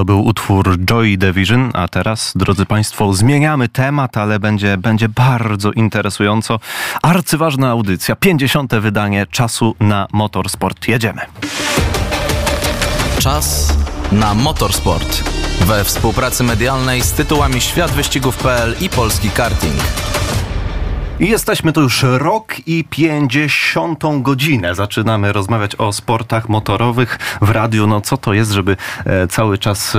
To był utwór Joy Division, a teraz, drodzy Państwo, zmieniamy temat, ale będzie, będzie bardzo interesująco. Arcyważna audycja, 50. wydanie Czasu na Motorsport. Jedziemy. Czas na motorsport. We współpracy medialnej z tytułami Świat Wyścigów.pl i Polski Karting. I jesteśmy tu już rok i pięćdziesiątą godzinę. Zaczynamy rozmawiać o sportach motorowych w radiu. No co to jest, żeby e, cały czas e,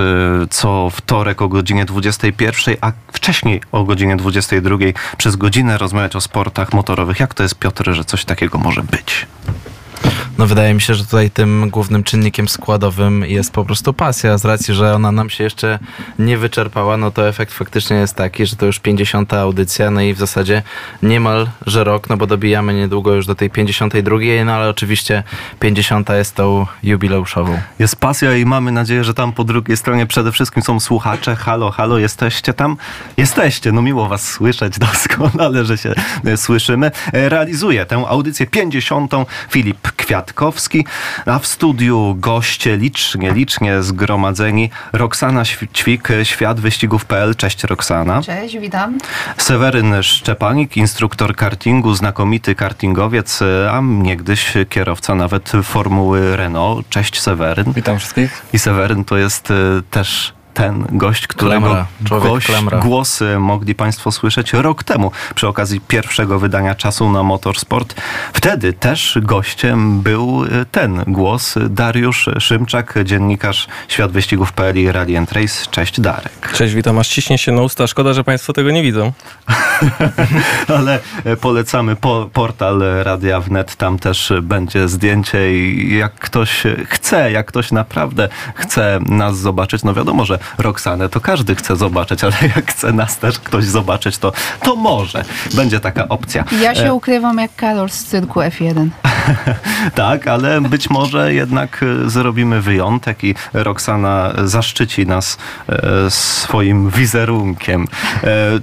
co wtorek o godzinie 21, a wcześniej o godzinie 22 przez godzinę rozmawiać o sportach motorowych. Jak to jest, Piotr, że coś takiego może być? No wydaje mi się, że tutaj tym głównym czynnikiem składowym jest po prostu pasja. Z racji, że ona nam się jeszcze nie wyczerpała, no to efekt faktycznie jest taki, że to już 50. audycja, no i w zasadzie niemal, że rok, no bo dobijamy niedługo już do tej 52, no ale oczywiście 50. jest tą jubileuszową. Jest pasja i mamy nadzieję, że tam po drugiej stronie przede wszystkim są słuchacze. Halo, halo, jesteście tam? Jesteście, no miło was słyszeć doskonale, że się e, słyszymy. E, realizuje tę audycję 50. Filip Kwiatkowski, a w studiu goście licznie, licznie zgromadzeni. Roxana Ćwik, Świat Wyścigów.pl. Cześć Roxana. Cześć, witam. Seweryn Szczepanik, instruktor kartingu, znakomity kartingowiec, a niegdyś kierowca nawet Formuły Renault. Cześć Seweryn. Witam wszystkich. I Seweryn to jest y, też ten gość, którego gość, głosy mogli Państwo słyszeć rok temu przy okazji pierwszego wydania czasu na Motorsport. Wtedy też gościem był y, ten głos, Dariusz Szymczak, dziennikarz Świat Wyścigów.pl i Rally and Race. Cześć Darek. Cześć, witam. Aż ciśnie się na usta. Szkoda, że Państwo tego nie widzą. Ale e, polecamy po, portal Radia Wnet, tam też będzie zdjęcie i jak ktoś chce, jak ktoś naprawdę chce nas zobaczyć, no wiadomo, że Roxanę to każdy chce zobaczyć, ale jak chce nas też ktoś zobaczyć, to, to może. Będzie taka opcja. Ja się E, ukrywam jak Karol z cyrku F1. tak, ale być może jednak e, zrobimy wyjątek i Roxana zaszczyci nas e, swoim wizerunkiem.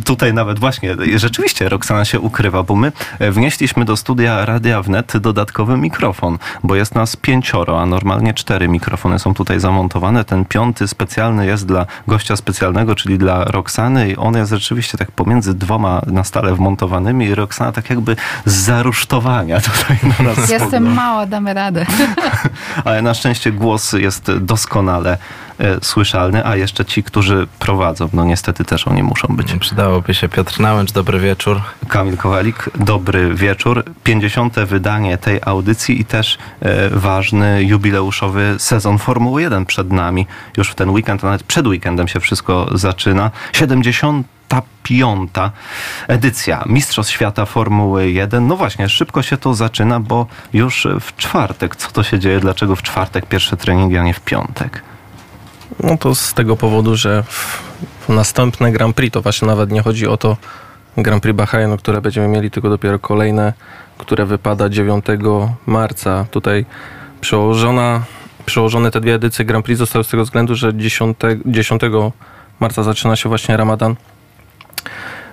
Tutaj nawet właśnie, rzeczywiście Roxana się ukrywa, bo my wnieśliśmy do studia Radia Wnet dodatkowy mikrofon, bo jest nas pięcioro, a normalnie cztery mikrofony są tutaj zamontowane. Ten piąty specjalny jest dla gościa specjalnego, czyli dla Roxany i on jest rzeczywiście tak pomiędzy dwoma na stale wmontowanymi i Roxana tak jakby z zarusztowania tutaj na nas Jestem spogląda. mała, damy radę. Ale na szczęście głos jest doskonale słyszalny, a jeszcze ci, którzy prowadzą, no niestety też oni muszą być. Przydałoby się Piotr Nałęcz, dobry wieczór. Kamil Kowalik, dobry wieczór. 50. wydanie tej audycji i też e, ważny jubileuszowy sezon Formuły 1 przed nami. Już w ten weekend, a nawet przed weekendem się wszystko zaczyna. 70. Piąta edycja Mistrzostw Świata Formuły 1. No właśnie, szybko się to zaczyna, bo już w czwartek. Co to się dzieje? Dlaczego w czwartek pierwsze treningi, a nie w piątek? No to z tego powodu, że w następne Grand Prix to właśnie nawet nie chodzi o to Grand Prix Bahrainu, które będziemy mieli, tylko dopiero kolejne, które wypada 9 marca. Tutaj przełożona, przełożone te dwie edycje Grand Prix zostały z tego względu, że 10, 10 marca zaczyna się właśnie Ramadan.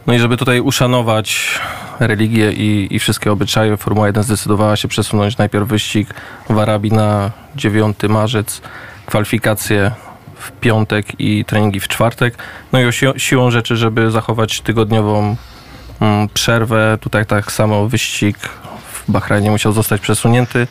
No i żeby tutaj uszanować religię i, i wszystkie obyczaje, Formuła 1 zdecydowała się przesunąć najpierw wyścig w Arabii na 9 marzec, kwalifikacje w piątek i treningi w czwartek. No i si- siłą rzeczy, żeby zachować tygodniową mm, przerwę, tutaj tak samo wyścig w Bahrajnie musiał zostać przesunięty.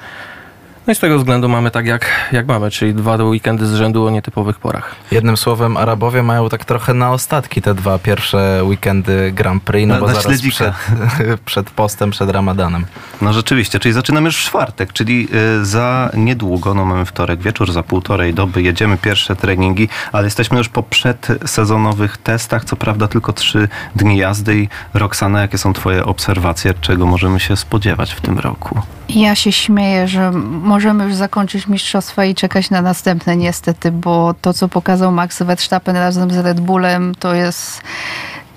No i z tego względu mamy tak jak, jak mamy, czyli dwa weekendy z rzędu o nietypowych porach. Jednym słowem, Arabowie mają tak trochę na ostatki te dwa pierwsze weekendy Grand Prix, no Na- bo na zaraz śledzika. przed, przed postem, przed Ramadanem. No rzeczywiście, czyli zaczynamy już w czwartek, czyli y, za niedługo, no mamy wtorek wieczór, za półtorej doby jedziemy pierwsze treningi, ale jesteśmy już po przedsezonowych testach, co prawda tylko trzy dni jazdy i Roxana, jakie są twoje obserwacje, czego możemy się spodziewać w tym roku? Ja się śmieję, że możemy już zakończyć mistrzostwa i czekać na następne niestety, bo to, co pokazał Max Verstappen razem z Red Bullem, to jest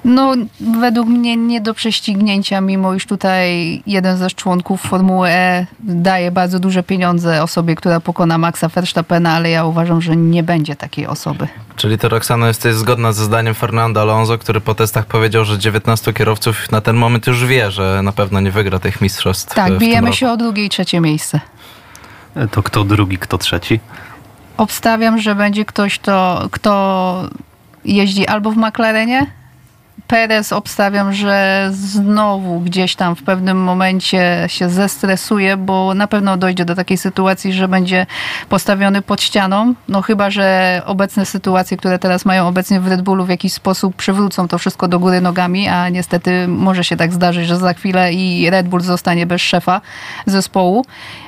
no, według mnie nie do prześcignięcia, mimo iż tutaj jeden ze członków Formuły E daje bardzo duże pieniądze osobie, która pokona Maxa Verstappena, ale ja uważam, że nie będzie takiej osoby. Czyli to Roxano jesteś zgodna ze zdaniem Fernando Alonso, który po testach powiedział, że 19 kierowców na ten moment już wie, że na pewno nie wygra tych mistrzostw. Tak, bijemy się o drugie i trzecie miejsce. To kto drugi, kto trzeci? Obstawiam, że będzie ktoś, to, kto jeździ albo w McLarenie. Perez obstawiam, że znowu gdzieś tam w pewnym momencie się zestresuje, bo na pewno dojdzie do takiej sytuacji, że będzie postawiony pod ścianą. No chyba, że obecne sytuacje, które teraz mają obecnie w Red Bullu w jakiś sposób przywrócą to wszystko do góry nogami, a niestety może się tak zdarzyć, że za chwilę i Red Bull zostanie bez szefa zespołu.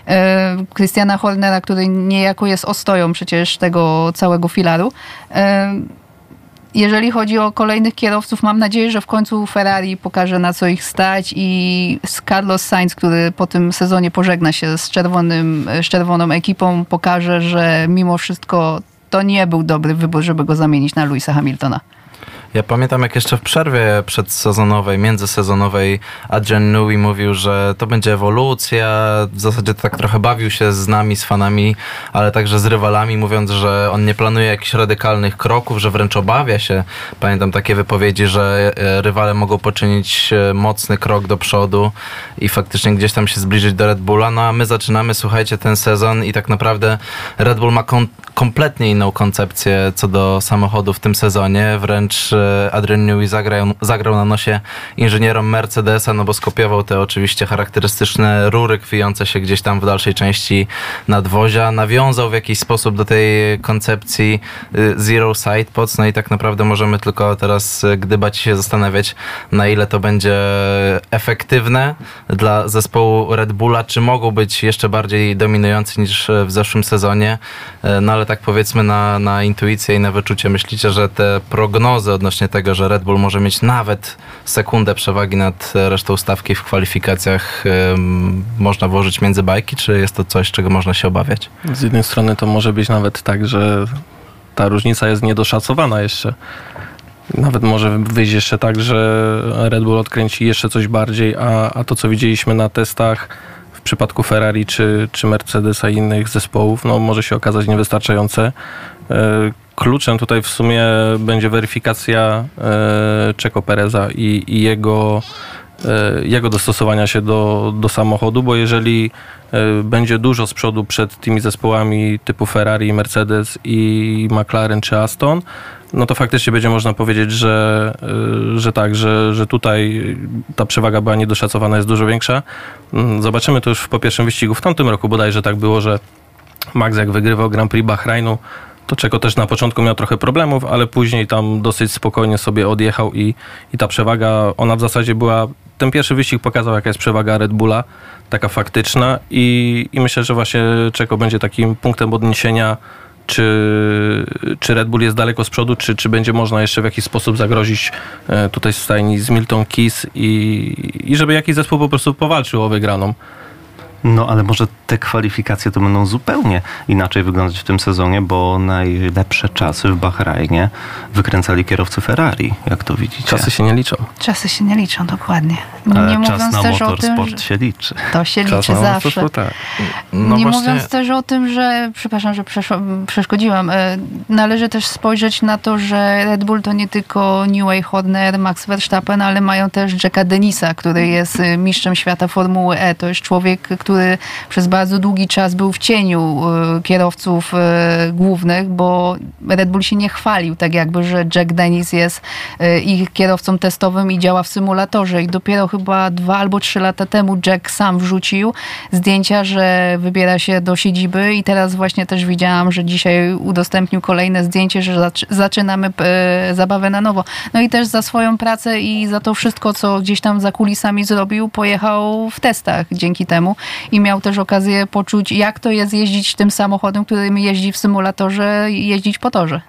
E, Christiana Hornera, który niejako jest ostoją przecież tego całego filaru. Jeżeli chodzi o kolejnych kierowców, mam nadzieję, że w końcu Ferrari pokaże na co ich stać i Carlos Sainz, który po tym sezonie pożegna się z, czerwonym, z czerwoną ekipą, pokaże, że mimo wszystko to nie był dobry wybór, żeby go zamienić na Louisa Hamiltona. Ja pamiętam, jak jeszcze w przerwie przedsezonowej, międzysezonowej Adrian Newey mówił, że to będzie ewolucja. W zasadzie tak trochę bawił się z nami, z fanami, ale także z rywalami, mówiąc, że on nie planuje jakichś radykalnych kroków, że wręcz obawia się. Pamiętam takie wypowiedzi, że e, rywale mogą poczynić e, mocny krok do przodu i faktycznie gdzieś tam się zbliżyć do Red Bulla. No a my zaczynamy, słuchajcie, ten sezon i tak naprawdę Red Bull ma kom kompletnie inną koncepcję co do samochodu w tym sezonie. Wręcz Adrian Newey zagrał, zagrał na nosie inżynierom Mercedesa, no bo skopiował te oczywiście charakterystyczne rury kwijące się gdzieś tam w dalszej części nadwozia. Nawiązał w jakiś sposób do tej koncepcji y, Zero Side Pods, no i tak naprawdę możemy tylko teraz gdybać się zastanawiać, na ile to będzie efektywne dla zespołu Red Bulla, czy mogą być jeszcze bardziej dominujący niż w zeszłym sezonie. Y, no ale tak powiedzmy na, na intuicję i na wyczucie myślicie, że te prognozy odnośnie tego, że Red Bull może mieć nawet sekundę przewagi nad resztą stawki w kwalifikacjach można włożyć między bajki, czy jest to coś, czego można się obawiać? Z jednej strony to może być nawet tak, że ta różnica jest niedoszacowana jeszcze. Nawet może wyjść jeszcze tak, że Red Bull odkręci jeszcze coś bardziej, a, a to co widzieliśmy na testach w przypadku Ferrari czy, czy Mercedesa i innych zespołów, no może się okazać niewystarczające. E, kluczem tutaj w sumie będzie weryfikacja e, Czeko Pereza i, i jego, e, jego dostosowania się do, do samochodu, bo jeżeli będzie dużo z przodu przed tymi zespołami typu Ferrari, Mercedes i McLaren czy Aston, no to faktycznie będzie można powiedzieć, że, że tak, że, że tutaj ta przewaga była niedoszacowana, jest dużo większa. Mm, zobaczymy to już po pierwszym wyścigu w tamtym roku bodajże tak było, że Max jak wygrywał Grand Prix Bahrainu, to czego też na początku miał trochę problemów, ale później tam dosyć spokojnie sobie odjechał i, i ta przewaga, ona w zasadzie była, ten pierwszy wyścig pokazał jaka jest przewaga Red Bulla, taka faktyczna i, i myślę, że właśnie Czeko będzie takim punktem odniesienia czy, czy Red Bull jest daleko z przodu, czy, czy będzie można jeszcze w jakiś sposób zagrozić e, tutaj stajni z Milton Keys i, i żeby jakiś zespół po prostu powalczył o wygraną. No ale może te kwalifikacje to będą zupełnie inaczej wyglądać w tym sezonie, bo najlepsze czasy w Bahrajnie wykręcali kierowcy Ferrari, jak to widzicie. Czasy się nie liczą. Czasy się nie liczą, dokładnie. Ale nie czas na motorsport tym, się liczy. To się czas liczy zawsze. Tak. No nie właśnie... mówiąc też o tym, że, przepraszam, że przeszkodziłam, e, należy też spojrzeć na to, że Red Bull to nie tylko Newey Horner, Max Verstappen, ale mają też Jacka Denisa, który jest e, mistrzem świata Formuły E. To jest człowiek, który przez bardzo bardzo długi czas był w cieniu e, kierowców e, głównych, bo Red Bull się nie chwalił tak jakby, że Jack Dennis jest e, ich kierowcą testowym i działa w symulatorze. I dopiero chyba dwa albo trzy lata temu Jack sam wrzucił zdjęcia, że wybiera się do siedziby i teraz właśnie też widziałam, że dzisiaj udostępnił kolejne zdjęcie, że zaczynamy zabawę na nowo. No i też za swoją pracę i za to wszystko, co gdzieś tam za kulisami zrobił, pojechał w testach dzięki temu i miał też okazję poczuć, jak to jest jeździć tym samochodem, którym jeździ w symulatorze, jeździć po torze.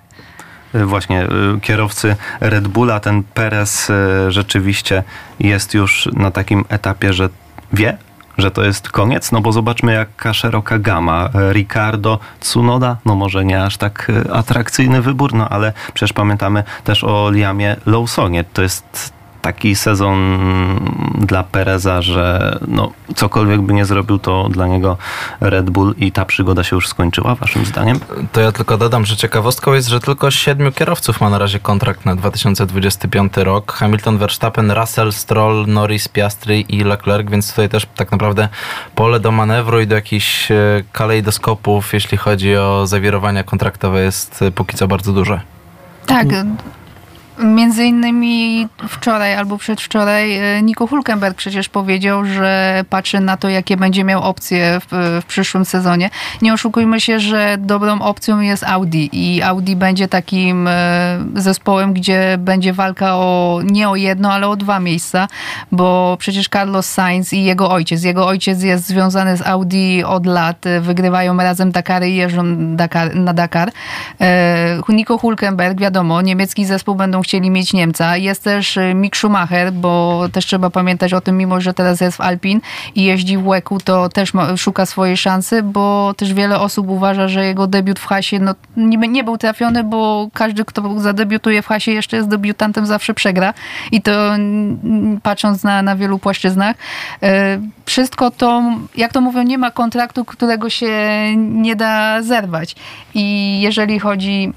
E, właśnie, e, kierowcy Red Bulla, ten Perez e, rzeczywiście jest już na takim etapie, że wie, że to jest koniec, no bo zobaczmy jaka szeroka gama. Ricardo, Tsunoda, no może nie aż tak atrakcyjny wybór, no ale przecież pamiętamy też o Liamie Lawsonie. To jest taki sezon dla Pereza, że no, cokolwiek by nie zrobił, to dla niego Red Bull i ta przygoda się już skończyła, waszym zdaniem? To ja tylko dodam, że ciekawostką jest, że tylko siedmiu kierowców ma na razie kontrakt na 2025 rok. Hamilton, Verstappen, Russell, Stroll, Norris, Piastri i Leclerc, więc tutaj też tak naprawdę pole do manewru i do jakichś e, kalejdoskopów, jeśli chodzi o zawirowania kontraktowe jest e, póki co bardzo duże. Tak. Między innymi wczoraj albo przedwczoraj e, Nico Hulkenberg przecież powiedział, że patrzy na to, jakie będzie miał opcje w, w, przyszłym sezonie. Nie oszukujmy się, że dobrą opcją jest Audi i Audi będzie takim e, zespołem, gdzie będzie walka o nie o jedno, ale o dwa miejsca, bo przecież Carlos Sainz i jego ojciec, jego ojciec jest związany z Audi od lat, e, wygrywają razem Dakary i jeżdżą Dakar, na Dakar. Nico Hulkenberg, wiadomo, niemiecki zespół będą chcieli mieć Niemca. Jest też y, Mick Schumacher, bo też trzeba pamiętać o tym, mimo że teraz jest w Alpin i jeździ w Łeku, to też ma, szuka swojej szansy, bo też wiele osób uważa, że jego debiut w Hasie no, nie, nie był trafiony, bo każdy, kto zadebiutuje w Hasie jeszcze jest debiutantem, zawsze przegra. I to patrząc na, na wielu płaszczyznach. Y, wszystko to, jak to mówią, nie ma kontraktu, którego się nie da zerwać. I jeżeli chodzi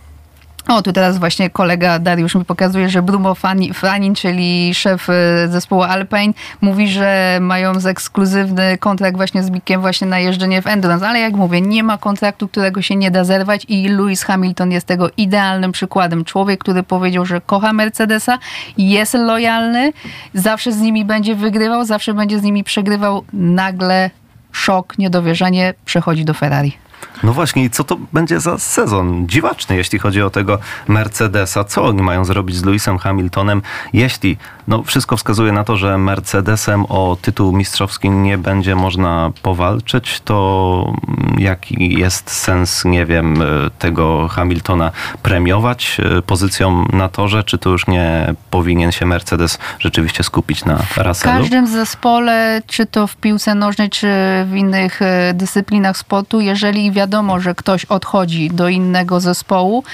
o, tu teraz właśnie kolega Dariusz mi pokazuje, że Bruno Franin, czyli szef y, zespołu Alpine, mówi, że mają z ekskluzywny kontrakt właśnie z Bickiem właśnie na jeżdżenie w Endurance, ale jak mówię, nie ma kontraktu, którego się nie da zerwać i Lewis Hamilton jest tego idealnym przykładem. Człowiek, który powiedział, że kocha Mercedesa, jest lojalny, zawsze z nimi będzie wygrywał, zawsze będzie z nimi przegrywał, nagle szok, niedowierzanie przechodzi do Ferrari. No właśnie, i co to będzie za sezon dziwaczny, jeśli chodzi o tego Mercedesa? Co oni mają zrobić z Lewisem Hamiltonem, jeśli no, wszystko wskazuje na to, że Mercedesem o tytuł mistrzowski nie będzie można powalczyć, to jaki jest sens, nie wiem, tego Hamiltona premiować pozycją na torze, czy to już nie powinien się Mercedes rzeczywiście skupić na Russellu? W każdym zespole, czy to w piłce nożnej, czy w innych e, dyscyplinach sportu, jeżeli wiadomo, że ktoś odchodzi do innego zespołu,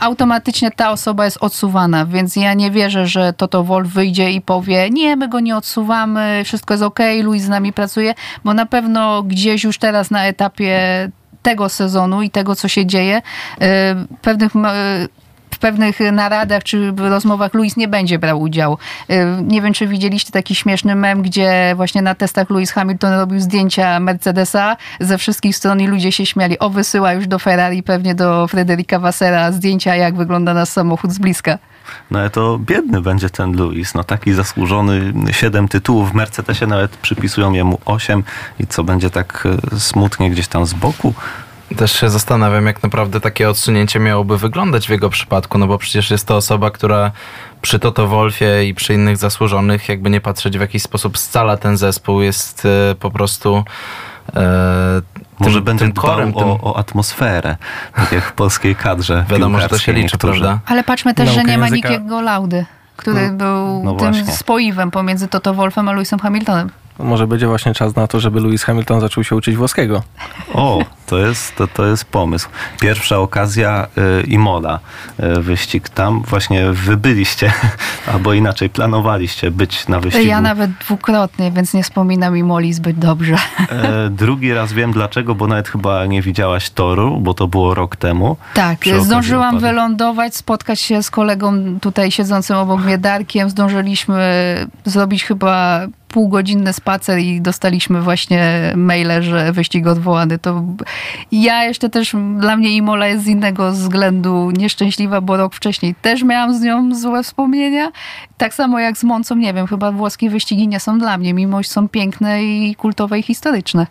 automatycznie ta osoba jest odsuwana, więc ja nie wierzę, że Toto Wolf wyjdzie i powie, nie, my go nie odsuwamy, wszystko jest ok, Luis z nami pracuje, bo na pewno gdzieś już teraz na etapie tego sezonu i tego, co się dzieje, y, pewnych w pewnych naradach czy rozmowach Luis nie będzie brał udziału. Y, nie wiem, czy widzieliście taki śmieszny mem, gdzie właśnie na testach Lewis Hamilton robił zdjęcia Mercedesa ze wszystkich stron i ludzie się śmiali. O, wysyła już do Ferrari, pewnie do Frederica Wassera zdjęcia, jak wygląda nasz samochód z bliska. No ale to biedny będzie ten Lewis. No taki zasłużony, siedem tytułów w Mercedesie, nawet przypisują jemu osiem i co będzie tak e, smutnie gdzieś tam z boku. Też się zastanawiam, jak naprawdę takie odsunięcie miałoby wyglądać w jego przypadku, no bo przecież jest to osoba, która przy Toto Wolfie i przy innych zasłużonych, jakby nie patrzeć w jakiś sposób scala ten zespół, jest e, po prostu e, może tym, będzie tym korem, dbał o, o, atmosferę, tak jak w polskiej kadrze. Wiadomo, że to się liczy, niektórzy. prawda? Ale patrzmy też, Naukę że nie ma języka... Nikiego Laudy, który no, był no tym właśnie. spoiwem pomiędzy Toto Wolfem a Lewisem Hamiltonem. Może będzie właśnie czas na to, żeby Lewis Hamilton zaczął się uczyć włoskiego. O, to jest, to, to jest pomysł. Pierwsza okazja y, i moda. Y, wyścig tam właśnie wy byliście, albo inaczej planowaliście być na wyścigu. Ja nawet dwukrotnie, więc nie wspominam Imoli zbyt dobrze. E, drugi raz wiem dlaczego, bo nawet chyba nie widziałaś toru, bo to było rok temu. Tak, zdążyłam wylądować, spotkać się z kolegą tutaj siedzącym obok mnie, Darkiem. Zdążyliśmy zrobić chyba półgodzinny spacer i dostaliśmy właśnie maile, że wyścig odwołany. To ja jeszcze też, dla mnie Imola jest z innego względu nieszczęśliwa, bo rok wcześniej też miałam z nią złe wspomnienia. Tak samo jak z Moncą, nie wiem, chyba włoskie wyścigi nie są dla mnie, mimo że są piękne i kultowe i historyczne.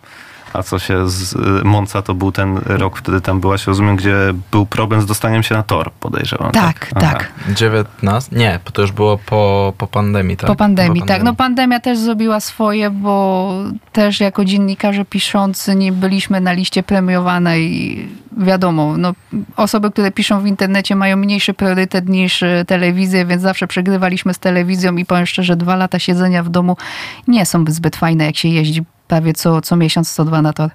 A co się z y, Monca to był ten rok, wtedy tam byłaś, rozumiem, gdzie był problem z dostaniem się na tor, podejrzewam. Tak, tak. tak. 19? Nie, to już było po, po pandemii, tak? Po pandemii, po tak. No pandemia też zrobiła swoje, bo też jako dziennikarze piszący nie byliśmy na liście premiowanej. Wiadomo, no, osoby, które piszą w internecie mają mniejszy priorytet niż y, telewizję, więc zawsze przegrywaliśmy z telewizją i powiem szczerze, dwa lata siedzenia w domu nie są zbyt fajne, jak się jeździ prawie co, co miesiąc, co dwa na tor.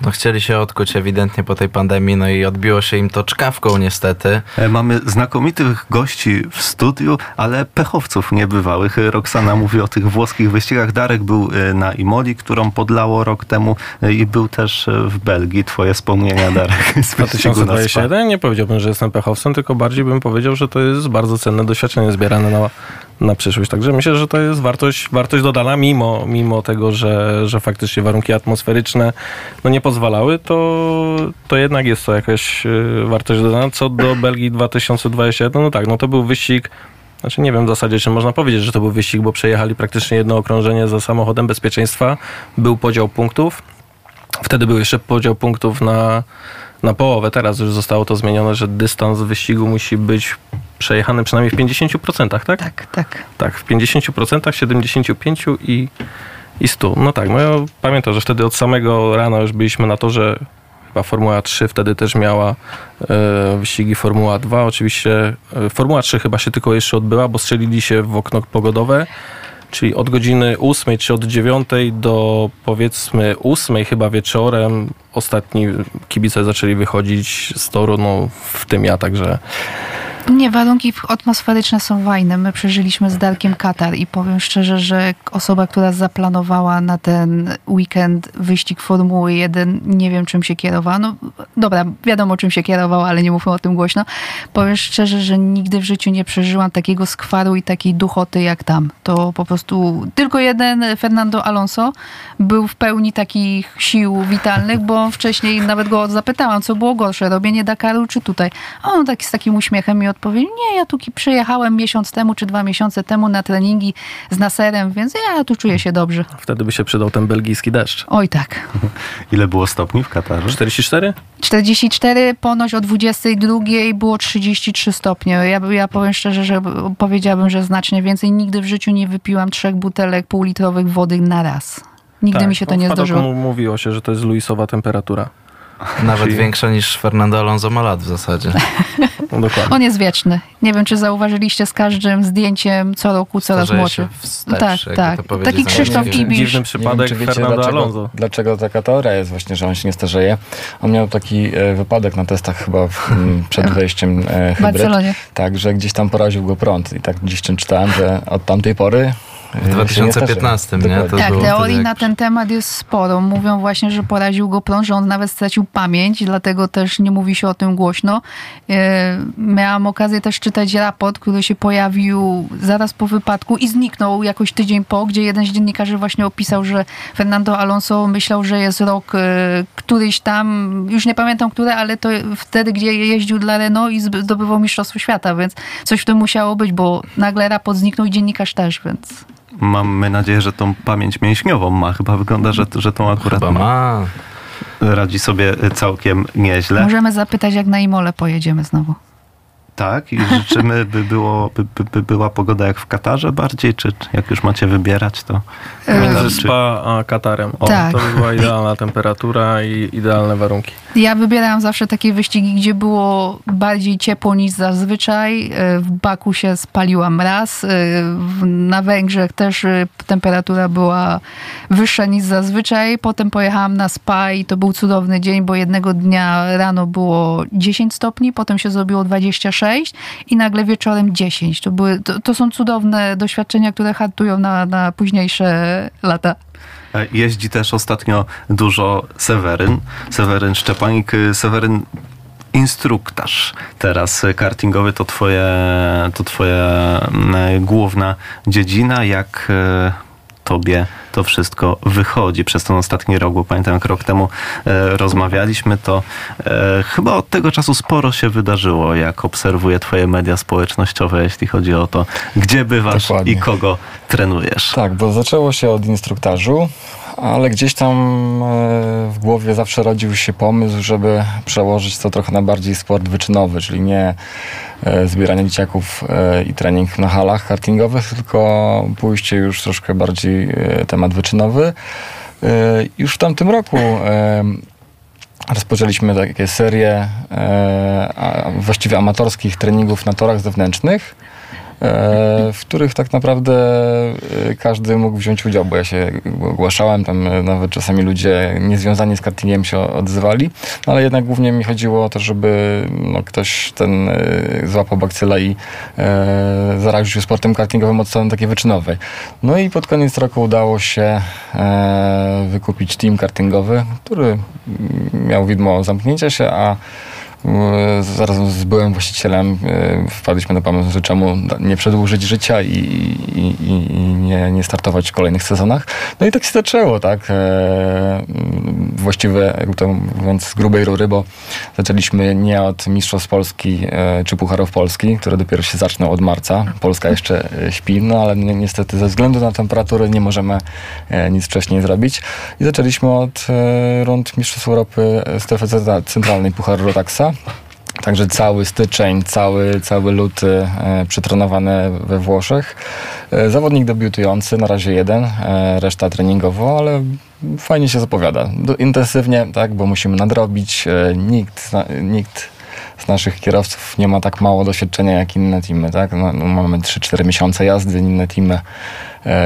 No chcieli się odkuć ewidentnie po tej pandemii, no i odbiło się im to czkawką niestety. E, Mamy znakomitych gości w studiu, ale pechowców niebywałych. Roxana mówi o tych włoskich wyścigach. Darek był e, na Imoli, którą podlało rok temu e, i był też w Belgii. Twoje wspomnienia, Darek, z wyścigu na Spa. 2021 nie powiedziałbym, że jestem pechowcem, tylko bardziej bym powiedział, że to jest bardzo cenne doświadczenie zbierane na, na przyszłość. Także myślę, że to jest wartość, wartość dodana, mimo, mimo tego, że, że faktycznie warunki atmosferyczne no nie pozwalały, to, to jednak jest to jakaś y, wartość dodana. Co do Belgii 2021, no tak, no to był wyścig znaczy nie wiem w zasadzie, czy można powiedzieć, że to był wyścig, bo przejechali praktycznie jedno okrążenie za samochodem bezpieczeństwa. Był podział punktów. Wtedy był jeszcze podział punktów na, na połowę. Teraz już zostało to zmienione, że dystans wyścigu musi być przejechany przynajmniej w 50%, tak? Tak, tak. Tak, w 50%, 75% i, i 100. No tak, no ja pamiętam, że wtedy od samego rana już byliśmy na to, że chyba Formuła 3 wtedy też miała e, wyścigi Formuła 2. Oczywiście e, Formuła 3 chyba się tylko jeszcze odbyła, bo strzelili się w okno pogodowe, czyli od godziny 8 czy od 9 do powiedzmy 8 chyba wieczorem ostatni kibice zaczęli wychodzić z toru, no w tym ja, także Nie, warunki atmosferyczne są fajne. My przeżyliśmy z Darkiem Katar i powiem szczerze, że osoba, która zaplanowała na ten weekend wyścig Formuły 1, nie wiem czym się kierowała. No dobra, wiadomo czym się kierowała, ale nie mówmy o tym głośno. Powiem szczerze, że nigdy w życiu nie przeżyłam takiego skwaru i takiej duchoty jak tam. To po prostu tylko jeden Fernando Alonso był w pełni takich sił witalnych, bo wcześniej nawet go zapytałam, co było gorsze, robienie Dakaru czy tutaj. A on taki z takim uśmiechem mi odpowiedział, nie, ja tu przyjechałem miesiąc temu czy dwa miesiące temu na treningi z Naserem, więc ja tu czuję się dobrze. wtedy by się przydał ten belgijski deszcz. Oj tak. Ile było stopni w Katarze? 44? 44, ponoć o 22 było 33 stopnie. Ja, ja powiem szczerze, że powiedziałabym, że znacznie więcej. Nigdy w życiu nie wypiłam trzech butelek półlitrowych wody na raz. Nigdy Tak, mi się to nie zdarzyło. Mówiło się, że to jest Luisowa temperatura. Nawet Czyli- większa niż Fernando Alonso ma lat w zasadzie. No dokładnie. On jest wieczny. Nie wiem, czy zauważyliście z każdym zdjęciem co roku coraz młodszy. tak, tak. Taki Krzysztof angielskim. Dziwny wiem, przypadek wiecie, Fernando dlaczego, Alonso. dlaczego taka teoria jest właśnie, że on się nie starzeje. On miał taki e, wypadek na testach chyba w, m, przed wejściem e, W hybryd. Barcelonie. Tak, że gdzieś tam poraził go prąd. I tak gdzieś czym czytałem, że od tamtej pory W się nie 2015, nie? To Tak, teorii wtedy na jak- ten temat jest sporo. Mówią właśnie, że poraził go prąd, że on nawet stracił pamięć, dlatego też nie mówi się o tym głośno. E, Miałam okazję też czytać raport, który się pojawił zaraz po wypadku i zniknął jakoś tydzień po, gdzie jeden z dziennikarzy właśnie opisał, że Fernando Alonso myślał, że jest rok e, któryś tam, już nie pamiętam który, ale to wtedy, gdzie jeździł dla Renault i zdobywał Mistrzostwo Świata, więc coś w tym musiało być, bo nagle raport zniknął i dziennikarz też, więc... Mamy nadzieję, że tą pamięć mięśniową ma. Chyba wygląda, że, że tą akurat Chyba ma. radzi sobie całkiem nieźle. Możemy zapytać, jak na Imole pojedziemy znowu. Tak, i życzymy, by, było, by, by, by była pogoda jak w Katarze bardziej, czy czy jak już macie wybierać, to... Między Czy- Spa a Katarem. O, Tak. To by była idealna temperatura i idealne warunki. Ja wybierałam zawsze takie wyścigi, gdzie było bardziej ciepło niż zazwyczaj. E, W Baku się spaliłam raz. e, Na Węgrzech też e, temperatura była wyższa niż zazwyczaj. Potem pojechałam na Spa i to był cudowny dzień, bo jednego dnia rano było 10 stopni, potem się zrobiło 26 i nagle wieczorem 10. To, były, to, to są cudowne doświadczenia, które hartują na, na późniejsze lata. E, Jeździ też ostatnio dużo Seweryn. Seweryn Szczepanik. y, Seweryn instruktaż teraz y, kartingowy to twoje, to twoja mm, główna dziedzina. Jak tobie to wszystko wychodzi przez ten ostatni rok, bo pamiętam jak rok temu e, rozmawialiśmy, to e, chyba od tego czasu sporo się wydarzyło, jak obserwuję twoje media społecznościowe, jeśli chodzi o to, gdzie bywasz Dokładnie. i kogo trenujesz. Tak, bo zaczęło się od instruktażu, ale gdzieś tam e, w głowie zawsze rodził się pomysł, żeby przełożyć to trochę na bardziej sport wyczynowy, czyli nie e, zbieranie dzieciaków e, i trening na halach kartingowych, tylko pójście już troszkę bardziej temat wyczynowy. Już w tamtym roku rozpoczęliśmy takie serie a- właściwie amatorskich treningów na torach zewnętrznych. W których tak naprawdę każdy mógł wziąć udział, bo ja się ogłaszałem, tam nawet czasami ludzie niezwiązani z kartingiem się odzywali, no ale jednak głównie mi chodziło o to, żeby no, ktoś ten złapał bakcyla i e, zaraził się sportem kartingowym od strony takiej wyczynowej. No i pod koniec roku udało się e, wykupić team kartingowy, który miał widmo zamknięcia się, a E, zaraz z byłym właścicielem e, wpadliśmy na pomysł, że czemu nie przedłużyć życia i, i, i nie, nie, startować w kolejnych sezonach. No i tak się zaczęło, tak? E, właściwie, jakby to mówiąc, z grubej rury, bo zaczęliśmy nie od Mistrzostw Polski czy Pucharów Polski, które dopiero się zaczną od marca. Polska jeszcze śpi, no ale ni niestety ze względu na temperaturę nie możemy nic wcześniej zrobić. I zaczęliśmy od rund Mistrzostw Europy strefy centralnej Pucharu Rotaxa. Także cały styczeń, cały, cały luty e, przetrenowany we Włoszech. E, zawodnik debiutujący, na razie jeden, e, reszta treningowo, ale fajnie się zapowiada. Intensywnie, tak, bo musimy nadrobić. E, nikt, nikt z naszych kierowców nie ma tak mało doświadczenia jak inne teamy, tak? No, no mamy 3-4 miesiące jazdy, inne teamy,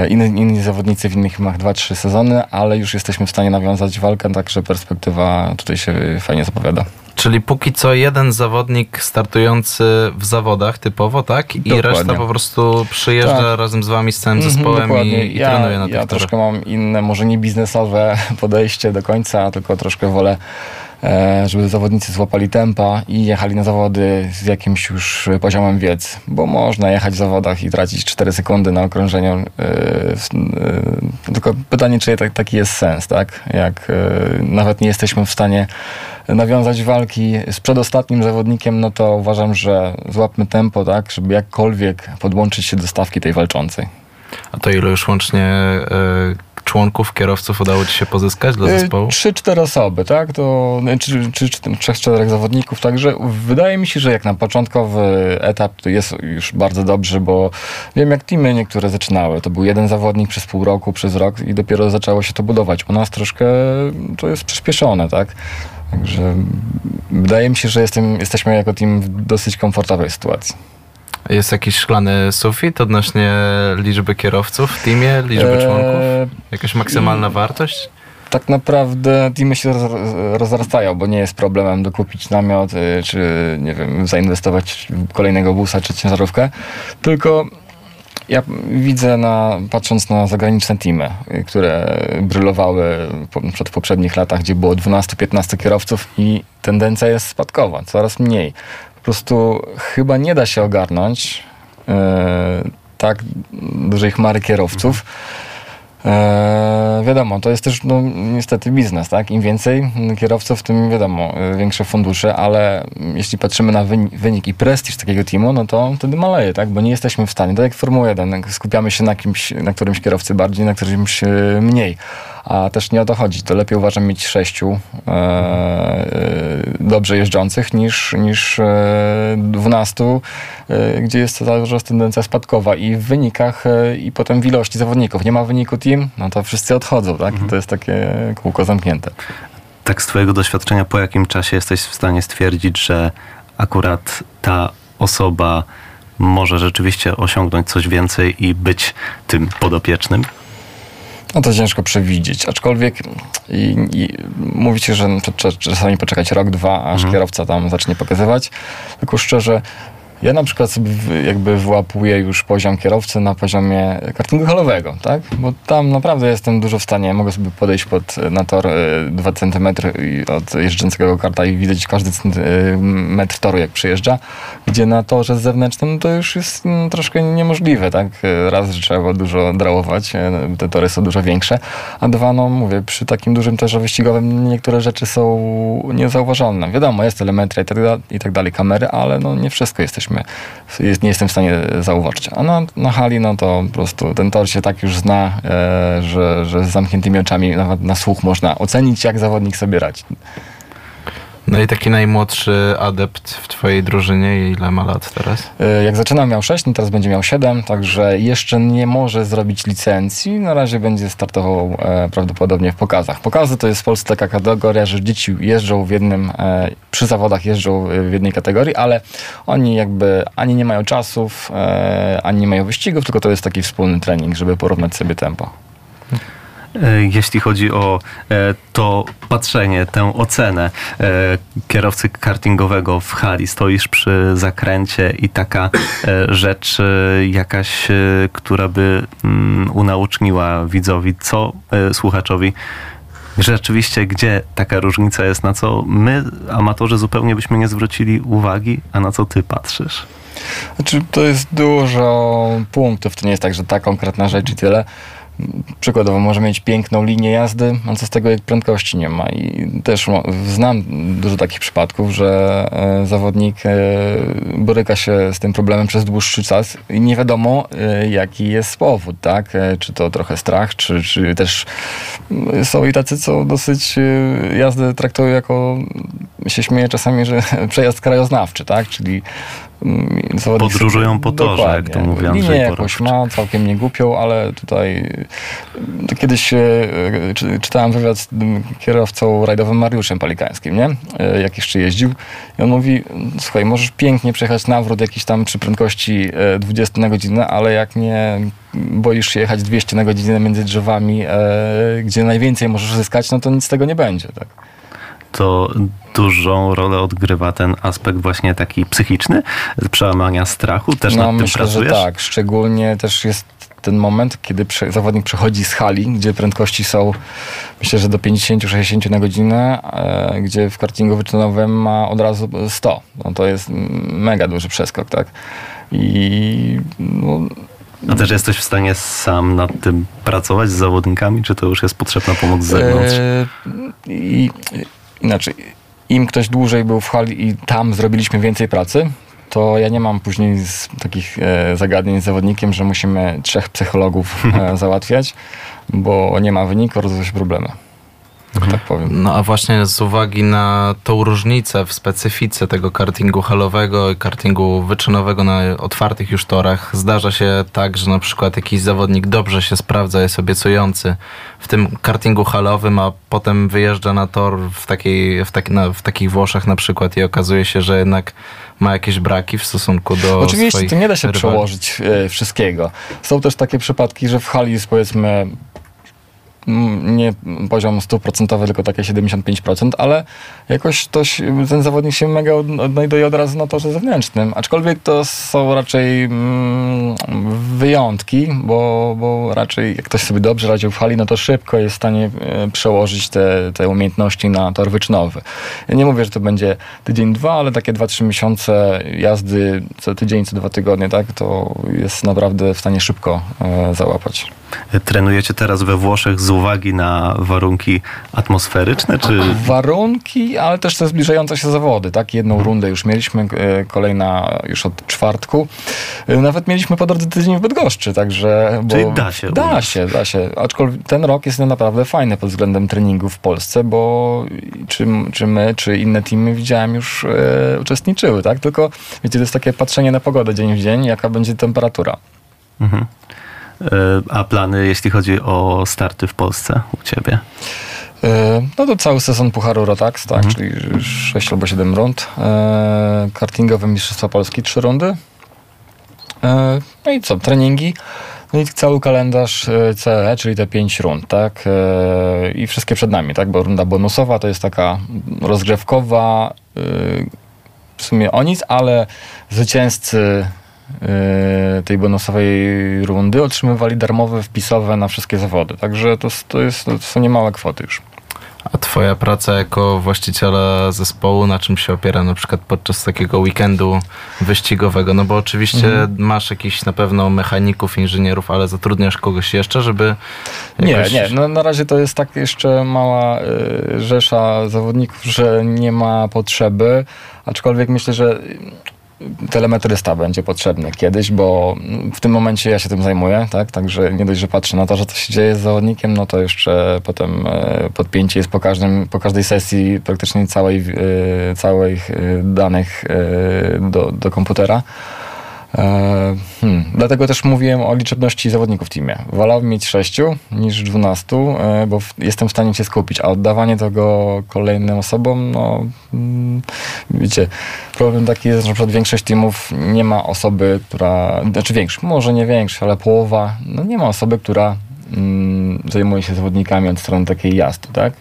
inni, inni zawodnicy w innych teamach 2-3 sezony, ale już jesteśmy w stanie nawiązać walkę, także perspektywa tutaj się fajnie zapowiada. Czyli póki co jeden zawodnik startujący w zawodach typowo, tak? I dokładnie. reszta po prostu przyjeżdża tak. razem z wami z całym mhm, zespołem mm, i, i ja, trenuje na tych Ja troszkę mam inne, może nie biznesowe podejście do końca, tylko troszkę wolę żeby zawodnicy złapali tempa i jechali na zawody z jakimś już poziomem wiedzy, bo można jechać w zawodach i tracić 4 sekundy na okrążeniu. E, e, tylko pytanie, czy taki jest sens, tak? Jak nawet nie jesteśmy w stanie nawiązać walki z przedostatnim zawodnikiem, no to uważam, że złapmy tempo, tak, żeby jakkolwiek podłączyć się do stawki tej walczącej. A to ile już łącznie członków, kierowców udało Ci się pozyskać dla e, zespołu? Trzy, cztery osoby, tak? To, czy, czy, czy trzech, czterech zawodników, także wydaje mi się, że jak na początkowy etap to jest już bardzo dobrze, bo wiem jak teamy niektóre zaczynały. To był jeden zawodnik przez pół roku, przez rok i dopiero zaczęło się to budować. U nas troszkę to jest przyspieszone, tak? Także wydaje mi się, że jestem, jesteśmy jako team w dosyć komfortowej sytuacji. Jest jakiś szklany sufit odnośnie liczby kierowców w teamie, liczby eee, członków? Jakaś maksymalna wartość? Tak naprawdę teamy się rozrastają, bo nie jest problemem dokupić namiot, y, czy nie wiem, zainwestować w kolejnego busa, czy ciężarówkę. Tylko ja widzę, na, patrząc na zagraniczne teamy, y, które brylowały w poprzednich latach, gdzie było 12-15 kierowców i tendencja jest spadkowa, coraz mniej prostu chyba nie da się ogarnąć e, tak dużej chmary kierowców. E, wiadomo, to jest też no, niestety biznes, tak? Im więcej kierowców, tym wiadomo, większe fundusze, ale jeśli patrzymy na wynik, i prestiż takiego teamu, no to wtedy maleje, tak? Bo nie jesteśmy w stanie, tak jak Formuła 1, skupiamy się na, kimś, na którymś kierowcy bardziej, na którymś e, mniej a też nie o to chodzi. To lepiej uważam mieć sześciu e, e, dobrze jeżdżących niż, niż e, dwunastu, e, gdzie jest cały czas tendencja spadkowa i w wynikach i potem w ilości zawodników. Nie ma wyniku team, no to wszyscy odchodzą, tak? Mhm. To jest takie kółko zamknięte. Tak z twojego doświadczenia, po jakim czasie jesteś w stanie stwierdzić, że akurat ta osoba może rzeczywiście osiągnąć coś więcej i być tym podopiecznym? No to ciężko przewidzieć, aczkolwiek i, i mówi się, że czasami poczekać rok, dwa, aż mhm. kierowca tam zacznie pokazywać. Tylko szczerze, ja na przykład sobie jakby wyłapuję już poziom kierowcy na poziomie kartingu halowego, tak? Bo tam naprawdę jestem dużo w stanie, mogę sobie podejść pod, na tor 2 e, cm od jeżdżącego karta i widzieć każdy e, metr toru jak przyjeżdża, gdzie na torze zewnętrznym to już jest no, troszkę niemożliwe, tak? Raz, że trzeba dużo drałować, te tory są dużo większe, a dwa, no mówię, przy takim dużym torze wyścigowym niektóre rzeczy są niezauważalne. Wiadomo, jest telemetria i tak, i tak dalej, kamery, ale no nie wszystko jesteśmy jesteśmy, jest, nie jestem w stanie zauważyć. A na, na hali, no to po prostu ten tor się tak już zna, e, że, że z zamkniętymi oczami nawet na słuch można ocenić, jak zawodnik sobie radzi. No i taki najmłodszy adept w twojej drużynie, ile ma lat teraz? E, Jak zaczynał miał 6, no teraz będzie miał 7, także jeszcze nie może zrobić licencji. Na razie będzie startował e, prawdopodobnie w pokazach. Pokazy to jest w Polsce taka kategoria, że dzieci jeżdżą w jednym, e, przy zawodach jeżdżą e, w jednej kategorii, ale oni jakby ani nie mają czasów, e, ani nie mają wyścigów, tylko to jest taki wspólny trening, żeby porównać sobie tempo. E, Jeśli chodzi o e, to patrzenie, tę ocenę e, kierowcy kartingowego w hali, stoisz przy zakręcie i taka rzecz jakaś, która by mm, unauczniła widzowi, co słuchaczowi rzeczywiście, gdzie taka różnica jest, na co my, amatorzy, zupełnie byśmy nie zwrócili uwagi, a na co ty patrzysz? Znaczy, to jest dużo punktów. To nie jest tak, że ta konkretna rzecz i tyle. Przykładowo może mieć piękną linię jazdy, a co z tego, jak prędkości nie ma. I też znam dużo takich przypadków, że e, zawodnik e, boryka się z tym problemem przez dłuższy czas i nie wiadomo, e, jaki jest powód, tak? Czy to trochę strach, czy, czy też są i tacy, co dosyć jazdę traktują jako, się śmieję czasami, że przejazd krajoznawczy, tak? Czyli Podróżują po torze, jak to Dokładnie. mówi Andrzej Linię jakąś Borowczyk. ma, całkiem nie głupią, ale tutaj y, to kiedyś y, czy, czytałem wywiad z kierowcą rajdowym Mariuszem Palikańskim, nie? Y, Jak jeszcze jeździł. I on mówi, słuchaj, możesz pięknie przejechać nawrót jakiś tam przy prędkości y, 20 na godzinę, ale jak nie boisz się jechać 200 na godzinę między drzewami, gdzie najwięcej możesz zyskać, no to nic z tego nie będzie, tak? To dużą rolę odgrywa ten aspekt właśnie taki psychiczny, przełamania strachu. Też nad tym No, myślę, pracujesz? że tak. Szczególnie też jest ten moment, kiedy zawodnik przechodzi z hali, gdzie prędkości są myślę, że do 50-60 na godzinę, e, gdzie w kartingu wyczynowym ma od razu 100. No to jest mega duży przeskok, tak? I no, A też jesteś w stanie sam nad tym pracować z zawodnikami, czy to już jest potrzebna pomoc z zewnątrz? E, I inaczej, im ktoś dłużej był w hali i tam zrobiliśmy więcej pracy, to ja nie mam później takich e, zagadnień z zawodnikiem, że musimy trzech psychologów e, załatwiać, bo nie ma wyniku, rozwiązują się problemy. Tak powiem. No a właśnie z uwagi na tą różnicę w specyfice tego kartingu halowego i kartingu wyczynowego na otwartych już torach, zdarza się tak, że na przykład jakiś zawodnik dobrze się sprawdza, jest obiecujący w tym kartingu halowym, a potem wyjeżdża na tor w, takiej, w, tak, na, w takich Włoszech na przykład i okazuje się, że jednak ma jakieś braki w stosunku do Oczywiście to nie da się rywali. przełożyć e, wszystkiego. Są też takie przypadki, że w hali jest powiedzmy nie poziom stuprocentowy, tylko takie 75%, ale jakoś ktoś, ten zawodnik się mega od- odnajduje od razu na torze zewnętrznym. Aczkolwiek to są raczej mm, wyjątki, bo, bo raczej jak ktoś sobie dobrze radził w hali, no to szybko jest w stanie e, przełożyć te, te umiejętności na tor wyczynowy. Ja nie mówię, że to będzie tydzień, dwa, ale takie dwa, trzy miesiące jazdy co tydzień, co dwa tygodnie, tak, to jest naprawdę w stanie szybko e, załapać. Trenujecie teraz we Włoszech z uwagi na warunki atmosferyczne, czy Warunki, ale też te zbliżające się zawody, tak? Mhm. Jedną rundę już mieliśmy, e, kolejna już od czwartku. E, Nawet mieliśmy po drodze tydzień w Bydgoszczy, także... Czyli da się Da się, da się. Aczkolwiek ten rok jest naprawdę fajny pod względem treningu w Polsce, bo czy, czy my, czy inne teamy widziałem już e, uczestniczyły, tak? Tylko, wiecie, to jest takie patrzenie na pogodę dzień w dzień, jaka będzie temperatura. Mhm. E, A plany, jeśli chodzi o starty w Polsce u ciebie? E, No to cały sezon Pucharu Rotax, tak, Mhm. czyli 6 albo 7 rund. E, Kartingowe Mistrzostwa Polski 3 rundy. No i co, treningi. No i cały kalendarz CE, czyli te 5 rund, tak? I wszystkie przed nami, tak? Bo runda bonusowa to jest taka rozgrzewkowa, w sumie o nic, ale zwycięzcy tej bonusowej rundy otrzymywali darmowe wpisowe na wszystkie zawody. Także to, to, jest, to są niemałe kwoty już. A twoja praca jako właściciela zespołu, na czym się opiera na przykład podczas takiego weekendu wyścigowego? No bo oczywiście Mhm. masz jakiś na pewno mechaników, inżynierów, ale zatrudniasz kogoś jeszcze, żeby jakoś... Nie, nie. No, na razie to jest tak jeszcze mała y, rzesza zawodników, że nie ma potrzeby. Aczkolwiek myślę, że telemetrysta będzie potrzebny kiedyś, bo w tym momencie ja się tym zajmuję, tak? Także nie dość, że patrzę na to, że to się dzieje z zawodnikiem, no to jeszcze potem e, podpięcie jest po, każdym, po każdej sesji praktycznie całej, e, całych e, danych do, do komputera. E, Hmm, dlatego też mówiłem o liczebności zawodników w teamie. Wolałbym mieć sześciu niż dwunastu, e, bo jestem w stanie się skupić, a oddawanie tego kolejnym osobom, no mm, wiecie, problem taki jest, że przykład większość teamów nie ma osoby, która, znaczy większość, może nie większość, ale połowa, no nie ma osoby, która mm, zajmuje się zawodnikami od strony takiej jazdy, tak?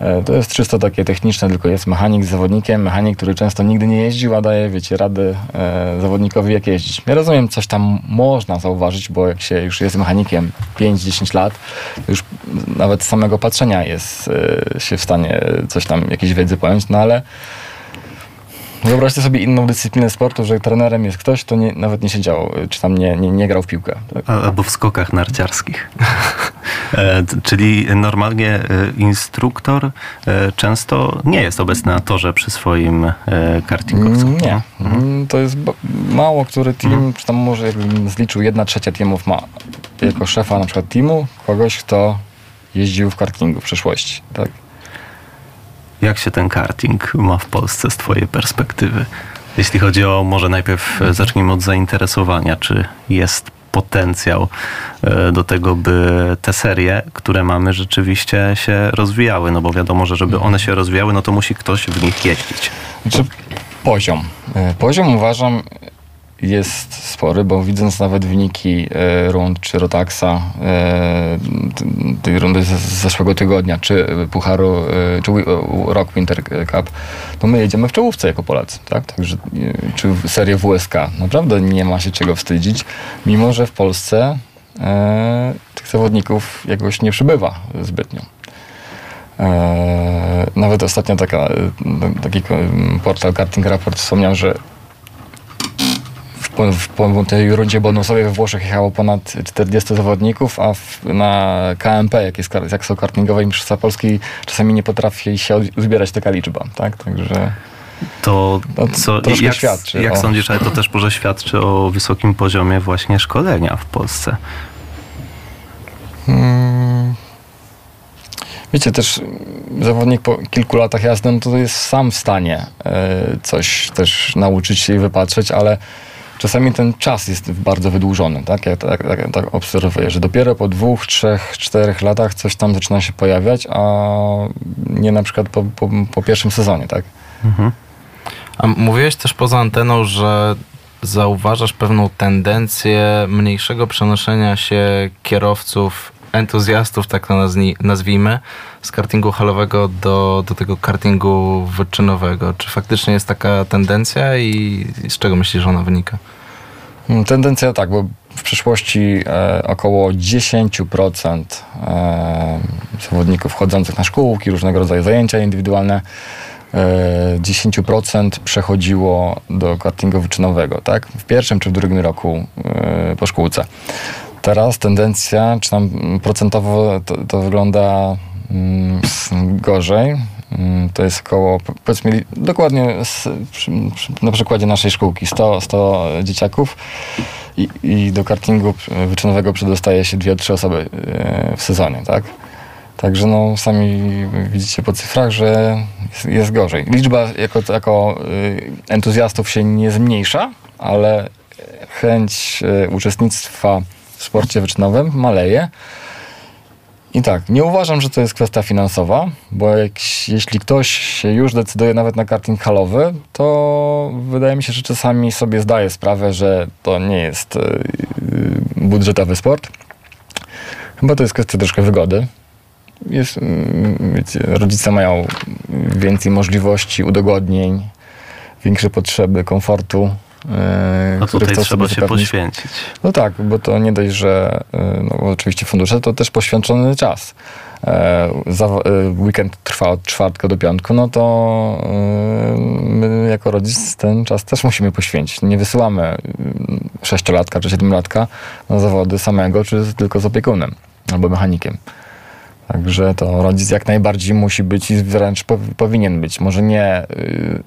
E, To jest czysto takie techniczne, tylko jest mechanik z zawodnikiem, mechanik, który często nigdy nie jeździł, a daje, wiecie, rady e, zawodnikowi jak jeździć. Ja rozumiem, coś tam można zauważyć, bo jak się już jest mechanikiem 5-10 lat, już nawet z samego patrzenia jest e, się w stanie coś tam, jakieś wiedzy pojąć, no ale Wyobraźcie sobie inną dyscyplinę sportu, że trenerem jest ktoś, kto nie, nawet nie siedział, czy tam nie, nie, nie grał w piłkę. Tak? Albo w skokach narciarskich. E, Czyli normalnie e, instruktor e, często nie jest obecny na torze przy swoim kartingowcu. Nie. Mm, To jest mało który team, czy tam może jakbym zliczył jedna trzecia teamów ma jako szefa na przykład teamu kogoś, kto jeździł w kartingu w przeszłości. Tak. Jak się ten karting ma w Polsce z Twojej perspektywy? Jeśli chodzi o, może najpierw e, zacznijmy od zainteresowania. Czy jest potencjał e, do tego, by te serie, które mamy, rzeczywiście się rozwijały? No bo wiadomo, że żeby one się rozwijały, no to musi ktoś w nich jeździć. Znaczy poziom. E, Poziom uważam jest spory, bo widząc nawet wyniki e, rund czy Rotaxa, e, tej rundy z, zeszłego tygodnia, czy Pucharu, e, czy Rock Winter Cup, to my jedziemy w czołówce jako Polacy, tak? Także, czy serię WSK. Naprawdę nie ma się czego wstydzić, mimo że w Polsce tych zawodników jakoś nie przybywa zbytnio. Nawet ostatnio taka, taki portal Karting Raport wspomniał, że w, po- tej rundzie bonusowej we Włoszech jechało ponad 40 zawodników, a w, na KMP, jak jest jak są kartingowe Mistrzostwa Polski, czasami nie potrafi się uzbierać taka liczba, tak? Także To No, co, jak, świadczy jak o- sądzisz, ale to też może świadczy o wysokim poziomie właśnie szkolenia w Polsce. Mm. Wiecie, też zawodnik po kilku latach jazdy, no to jest sam w stanie e, coś też nauczyć się i wypatrzeć, ale czasami ten czas jest bardzo wydłużony, tak? Ja tak, tak, tak obserwuję, że dopiero po dwóch, trzech, czterech latach coś tam zaczyna się pojawiać, a nie na przykład po, po, po pierwszym sezonie, tak? A mówiłeś też poza anteną, że zauważasz pewną tendencję mniejszego przenoszenia się kierowców, entuzjastów, tak to nazwi- nazwijmy, z kartingu halowego do, do tego kartingu wyczynowego. Czy faktycznie jest taka tendencja i z czego myślisz, że ona wynika? Mm, Tendencja tak, bo w przeszłości e, około 10% e, zawodników chodzących na szkółki, różnego rodzaju zajęcia indywidualne, e, 10% przechodziło do kartingu wyczynowego, tak? W pierwszym czy w drugim roku e, po szkółce. Teraz tendencja, czy tam procentowo to, to wygląda mm, gorzej. Mm, To jest około, po- powiedzmy, dokładnie z, przy, przy, na przykładzie naszej szkółki, 100, 100 dzieciaków i, i do kartingu e, wyczynowego przedostaje się dwie, trzy osoby e, w sezonie, tak? Także no, sami widzicie po cyfrach, że jest, jest gorzej. Liczba jako, jako y, entuzjastów się nie zmniejsza, ale chęć y, uczestnictwa w sporcie wyczynowym maleje. I tak, nie uważam, że to jest kwestia finansowa, bo jak, jeśli ktoś się już decyduje nawet na karting halowy, to wydaje mi się, że czasami sobie zdaje sprawę, że to nie jest y, y, budżetowy sport. Chyba to jest kwestia troszkę wygody. Jest, mm, wiecie, rodzice mają więcej możliwości, udogodnień, większe potrzeby komfortu. Y, No tutaj trzeba się zapewnić. poświęcić. No tak, bo to nie dość, że y, no, oczywiście fundusze to też poświęcony czas. E, e, weekend trwa od czwartku do piątku, no to my jako rodzic ten czas też musimy poświęcić. Nie wysyłamy y, sześciolatka czy siedmiolatka na zawody samego, czy tylko z opiekunem albo mechanikiem. Także to rodzic jak najbardziej musi być i wręcz pow- powinien być. Może nie, y,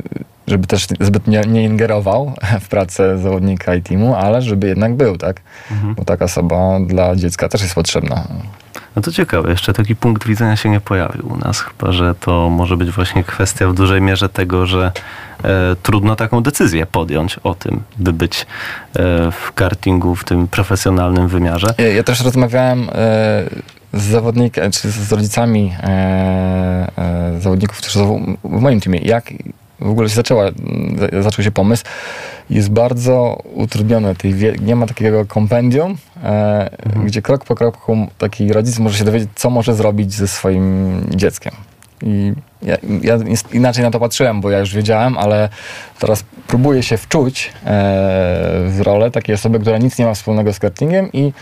żeby też zbyt nie, nie ingerował w pracę zawodnika i teamu, ale żeby jednak był, tak? Bo taka osoba dla dziecka też jest potrzebna. No to ciekawe, jeszcze taki punkt widzenia się nie pojawił u nas, chyba że to może być właśnie kwestia w dużej mierze tego, że e, trudno taką decyzję podjąć o tym, by być e, w kartingu w tym profesjonalnym wymiarze. Ja, ja też rozmawiałem e, z zawodnikiem, czy z rodzicami e, e, zawodników, którzy są w moim teamie. Jak w ogóle się zaczęła, za- zaczął się pomysł. Jest bardzo utrudnione. Nie ma takiego kompendium, e, gdzie krok po kroku taki rodzic może się dowiedzieć, co może zrobić ze swoim dzieckiem. I ja, ja inaczej na to patrzyłem, bo ja już wiedziałem, ale teraz próbuję się wczuć e, w rolę takiej osoby, która nic nie ma wspólnego z kartingiem i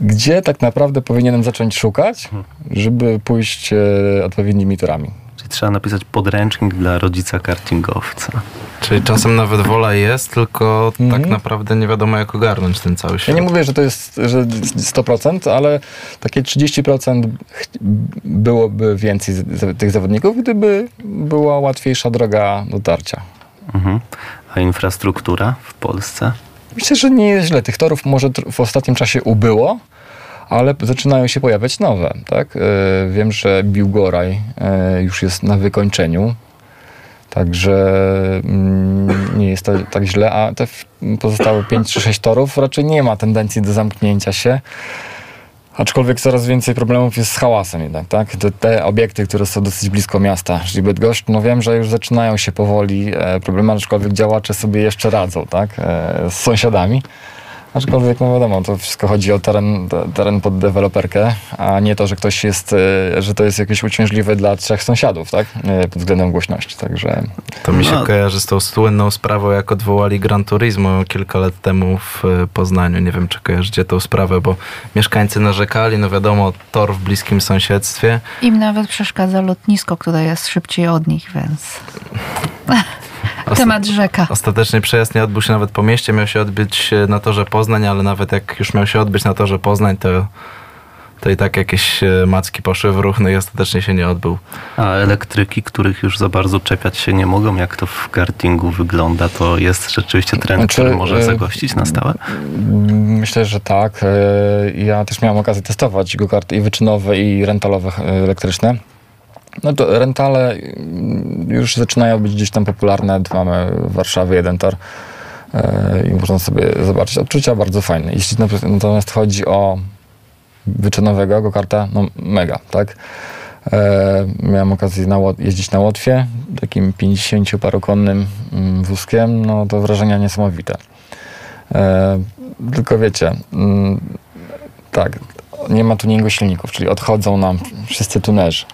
gdzie tak naprawdę powinienem zacząć szukać, żeby pójść e, odpowiednimi torami. Czyli trzeba napisać podręcznik dla rodzica kartingowca. Czyli czasem nawet wola jest, tylko Mhm. tak naprawdę nie wiadomo jak ogarnąć ten cały Ja świat. nie mówię, że to jest że 100%, ale takie 30% ch- byłoby więcej z- z- tych zawodników, gdyby była łatwiejsza droga dotarcia. Mhm. A infrastruktura w Polsce? Myślę, że nie jest źle. Tych torów może w ostatnim czasie ubyło, ale zaczynają się pojawiać nowe. Tak? E, Wiem, że Biłgoraj e, już jest na wykończeniu. Także mm, nie jest to tak źle, a te pozostałe 5 czy 6 torów raczej nie ma tendencji do zamknięcia się. Aczkolwiek coraz więcej problemów jest z hałasem jednak, tak? Te, te obiekty, które są dosyć blisko miasta, czyli Bydgoszcz, no wiem, że już zaczynają się powoli e, problemy, aczkolwiek działacze sobie jeszcze radzą, tak? E, z sąsiadami. Aczkolwiek, no wiadomo, to wszystko chodzi o teren, te- teren pod deweloperkę, a nie to, że ktoś jest, e, że to jest jakieś uciążliwe dla trzech sąsiadów, tak? E, pod względem głośności, także... To mi się No. kojarzy z tą słynną sprawą, jak odwołali Gran Turismo kilka lat temu w e, Poznaniu. Nie wiem, czy kojarzycie tą sprawę, bo mieszkańcy narzekali, no wiadomo, tor w bliskim sąsiedztwie. Im nawet przeszkadza lotnisko, które jest szybciej od nich, więc temat rzeka. Ostatecznie przejazd nie odbył się nawet po mieście, miał się odbyć e, na torze Poznań, ale nawet jak już miał się odbyć na torze Poznań, to, to i tak jakieś e, macki poszły w ruch, no i ostatecznie się nie odbył. A elektryki, których już za bardzo czepiać się nie mogą, jak to w kartingu wygląda, to jest rzeczywiście trend, Znaczy, który może e, zagościć na stałe? Myślę, że tak. Ja też miałem okazję testować go-karty i wyczynowe, i rentalowe elektryczne. No to rentale mm, już zaczynają być gdzieś tam popularne. Mamy w Warszawie jeden tor e, i można sobie zobaczyć. Odczucia bardzo fajne. Jeśli natomiast chodzi o wyczynowego go-karta, no mega, tak? E, miałem okazję na, jeździć na Łotwie, takim 50-parokonnym mm, wózkiem, no to wrażenia niesamowite. E, tylko wiecie, mm, tak, nie ma tuningu silników, czyli odchodzą nam wszyscy tunerzy.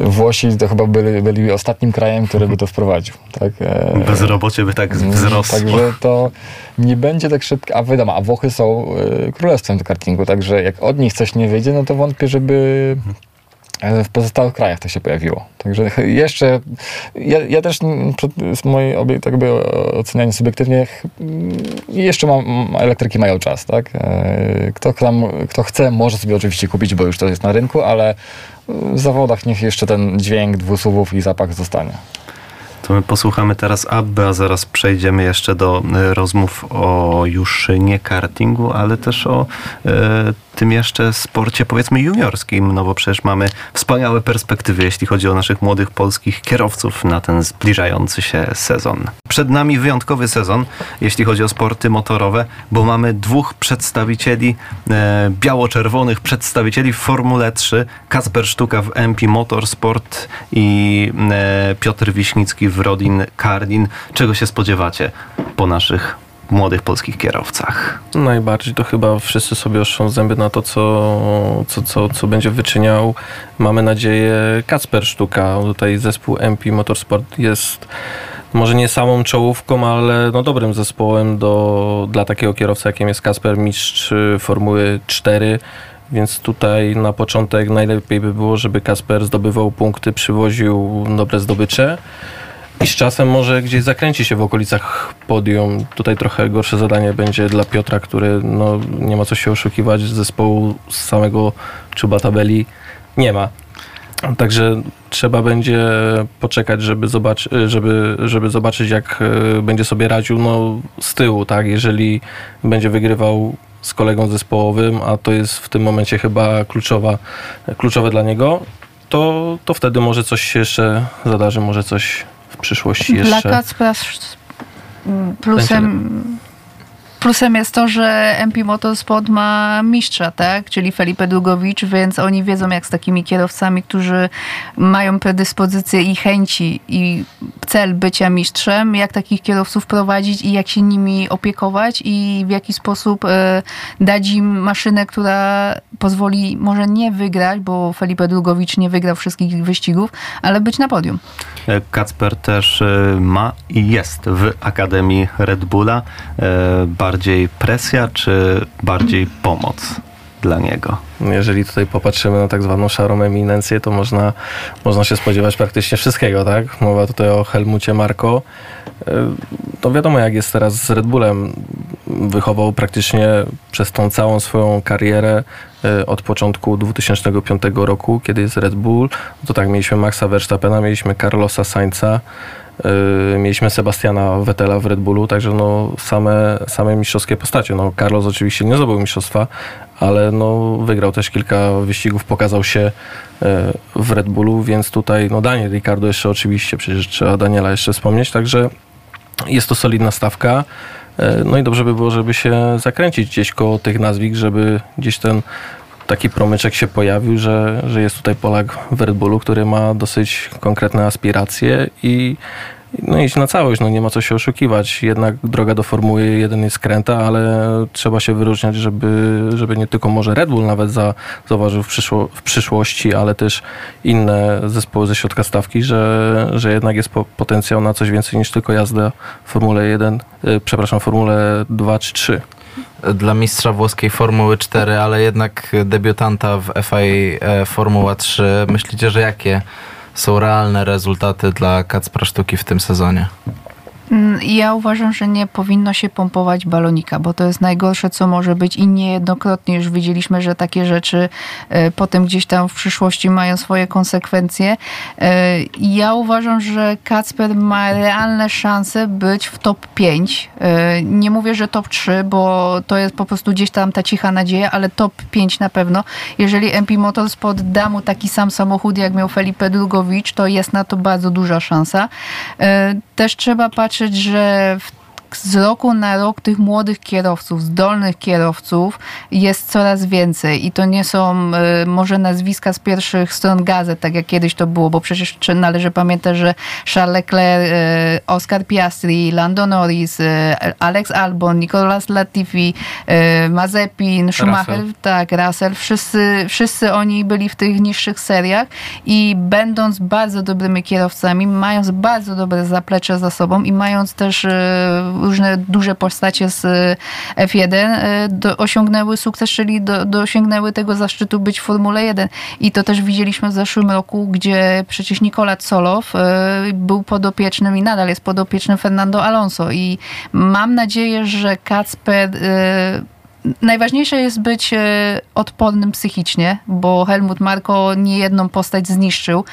Włosi to chyba byli, byli ostatnim krajem, który by to wprowadził. Tak? E, Bezrobocie by tak wzrosło. Także to nie będzie tak szybko. A wiadomo, a Włochy są e, królestwem do kartingu, także jak od nich coś nie wyjdzie, no to wątpię, żeby w pozostałych krajach to się pojawiło. Także jeszcze, ja, ja też z mojej obie- tak jakby subiektywnie, jeszcze mam, elektryki mają czas, tak? E, Kto, tam, kto chce, może sobie oczywiście kupić, bo już to jest na rynku, ale w zawodach niech jeszcze ten dźwięk dwusuwów i zapach zostanie. To my posłuchamy teraz Abby, a zaraz przejdziemy jeszcze do e, rozmów o już nie kartingu, ale też o e, tym jeszcze sporcie powiedzmy juniorskim, no bo przecież mamy wspaniałe perspektywy, jeśli chodzi o naszych młodych polskich kierowców na ten zbliżający się sezon. Przed nami wyjątkowy sezon, jeśli chodzi o sporty motorowe, bo mamy dwóch przedstawicieli, e, biało-czerwonych przedstawicieli w Formule 3, Kasper Sztuka w MP Motorsport i e, Piotr Wiśnicki w Rodin Karlin. Czego się spodziewacie po naszych młodych polskich kierowcach? Najbardziej to chyba wszyscy sobie oszczą zęby na to, co, co, co, co będzie wyczyniał. Mamy nadzieję Kacper Sztuka. Tutaj zespół MP Motorsport jest może nie samą czołówką, ale no dobrym zespołem do, dla takiego kierowcy, jakim jest Kasper, mistrz y, Formuły 4. Więc tutaj na początek najlepiej by było, żeby Kasper zdobywał punkty, przywoził dobre zdobycze. I z czasem może gdzieś zakręci się w okolicach podium. Tutaj trochę gorsze zadanie będzie dla Piotra, który no, nie ma co się oszukiwać, z zespołu z samego czuba tabeli nie ma. Także trzeba będzie poczekać, żeby, zobacz, żeby, żeby zobaczyć, jak e, będzie sobie radził no, z tyłu, tak? Jeżeli będzie wygrywał z kolegą zespołowym, a to jest w tym momencie chyba kluczowa, kluczowe dla niego, to, to wtedy może coś się jeszcze zadarzy, może coś w przyszłości Dla jeszcze. Kacpra plusem, plusem jest to, że MP Motorsport ma mistrza, tak? Czyli Felipe Długowicz, więc oni wiedzą jak z takimi kierowcami, którzy mają predyspozycje i chęci i cel bycia mistrzem, jak takich kierowców prowadzić i jak się nimi opiekować i w jaki sposób e, dać im maszynę, która pozwoli może nie wygrać, bo Felipe Długowicz nie wygrał wszystkich wyścigów, ale być na podium. E, Kacper też e, ma i jest w Akademii Red Bulla. Bardziej presja, czy bardziej pomoc dla niego? Jeżeli tutaj popatrzymy na tak zwaną szarą eminencję, to można, można się spodziewać praktycznie wszystkiego, tak? Mowa tutaj o Helmucie Marko. E, To wiadomo, jak jest teraz z Red Bullem. Wychował praktycznie przez tą całą swoją karierę e, od początku 2005 roku, kiedy jest Red Bull. To tak, mieliśmy Maxa Verstappena, mieliśmy Carlosa Sainza, e, mieliśmy Sebastiana Vettela w Red Bullu, także no same, same mistrzowskie postacie. No Carlos oczywiście nie zdobył mistrzostwa, ale no wygrał też kilka wyścigów, pokazał się e, w Red Bullu, więc tutaj no Daniel Ricardo jeszcze oczywiście, przecież trzeba Daniela jeszcze wspomnieć, także jest to solidna stawka. E, No i dobrze by było, żeby się zakręcić gdzieś koło tych nazwisk, żeby gdzieś ten taki promyczek się pojawił, że, że jest tutaj Polak w Red Bullu, który ma dosyć konkretne aspiracje i no iść na całość, no nie ma co się oszukiwać. Jednak droga do Formuły 1 jest kręta, ale trzeba się wyróżniać, żeby, żeby nie tylko może Red Bull nawet za, zauważył w, przyszło, w przyszłości, ale też inne zespoły ze środka stawki, że, że jednak jest po, potencjał na coś więcej niż tylko jazda w Formule 1, y, przepraszam, Formule 2 czy 3. Dla mistrza włoskiej Formuły 4, ale jednak debiutanta w FIA e, Formuła 3. Myślicie, że jakie są realne rezultaty dla Kacpra Sztuki w tym sezonie? Mm, Ja uważam, że nie powinno się pompować balonika, bo to jest najgorsze, co może być i niejednokrotnie już widzieliśmy, że takie rzeczy e, potem gdzieś tam w przyszłości mają swoje konsekwencje. E, Ja uważam, że Kacper ma realne szanse być w top 5. E, Nie mówię, że top 3, bo to jest po prostu gdzieś tam ta cicha nadzieja, ale top 5 na pewno. Jeżeli MP Motorsport da mu taki sam samochód, jak miał Felipe Drugowicz, to jest na to bardzo duża szansa. Też trzeba patrzeć, że w z roku na rok tych młodych kierowców, zdolnych kierowców jest coraz więcej i to nie są y, może nazwiska z pierwszych stron gazet, tak jak kiedyś to było, bo przecież należy pamiętać, że Charles Leclerc, y, Oscar Piastri, Lando Norris, y, Alex Albon, Nicolas Latifi, Mazepin, Schumacher, Russell. tak, Russell, wszyscy, wszyscy oni byli w tych niższych seriach i będąc bardzo dobrymi kierowcami, mając bardzo dobre zaplecze za sobą i mając też e, różne duże postacie z e, F1, e, do, osiągnęły sukces, czyli do, dosięgnęły tego zaszczytu być w Formule 1. I to też widzieliśmy w zeszłym roku, gdzie przecież Nikola Solow e, był podopiecznym i nadal jest podopiecznym Fernando Alonso. I mam nadzieję, że Kacper Najważniejsze jest być e, odpornym psychicznie, bo Helmut Marko niejedną postać zniszczył.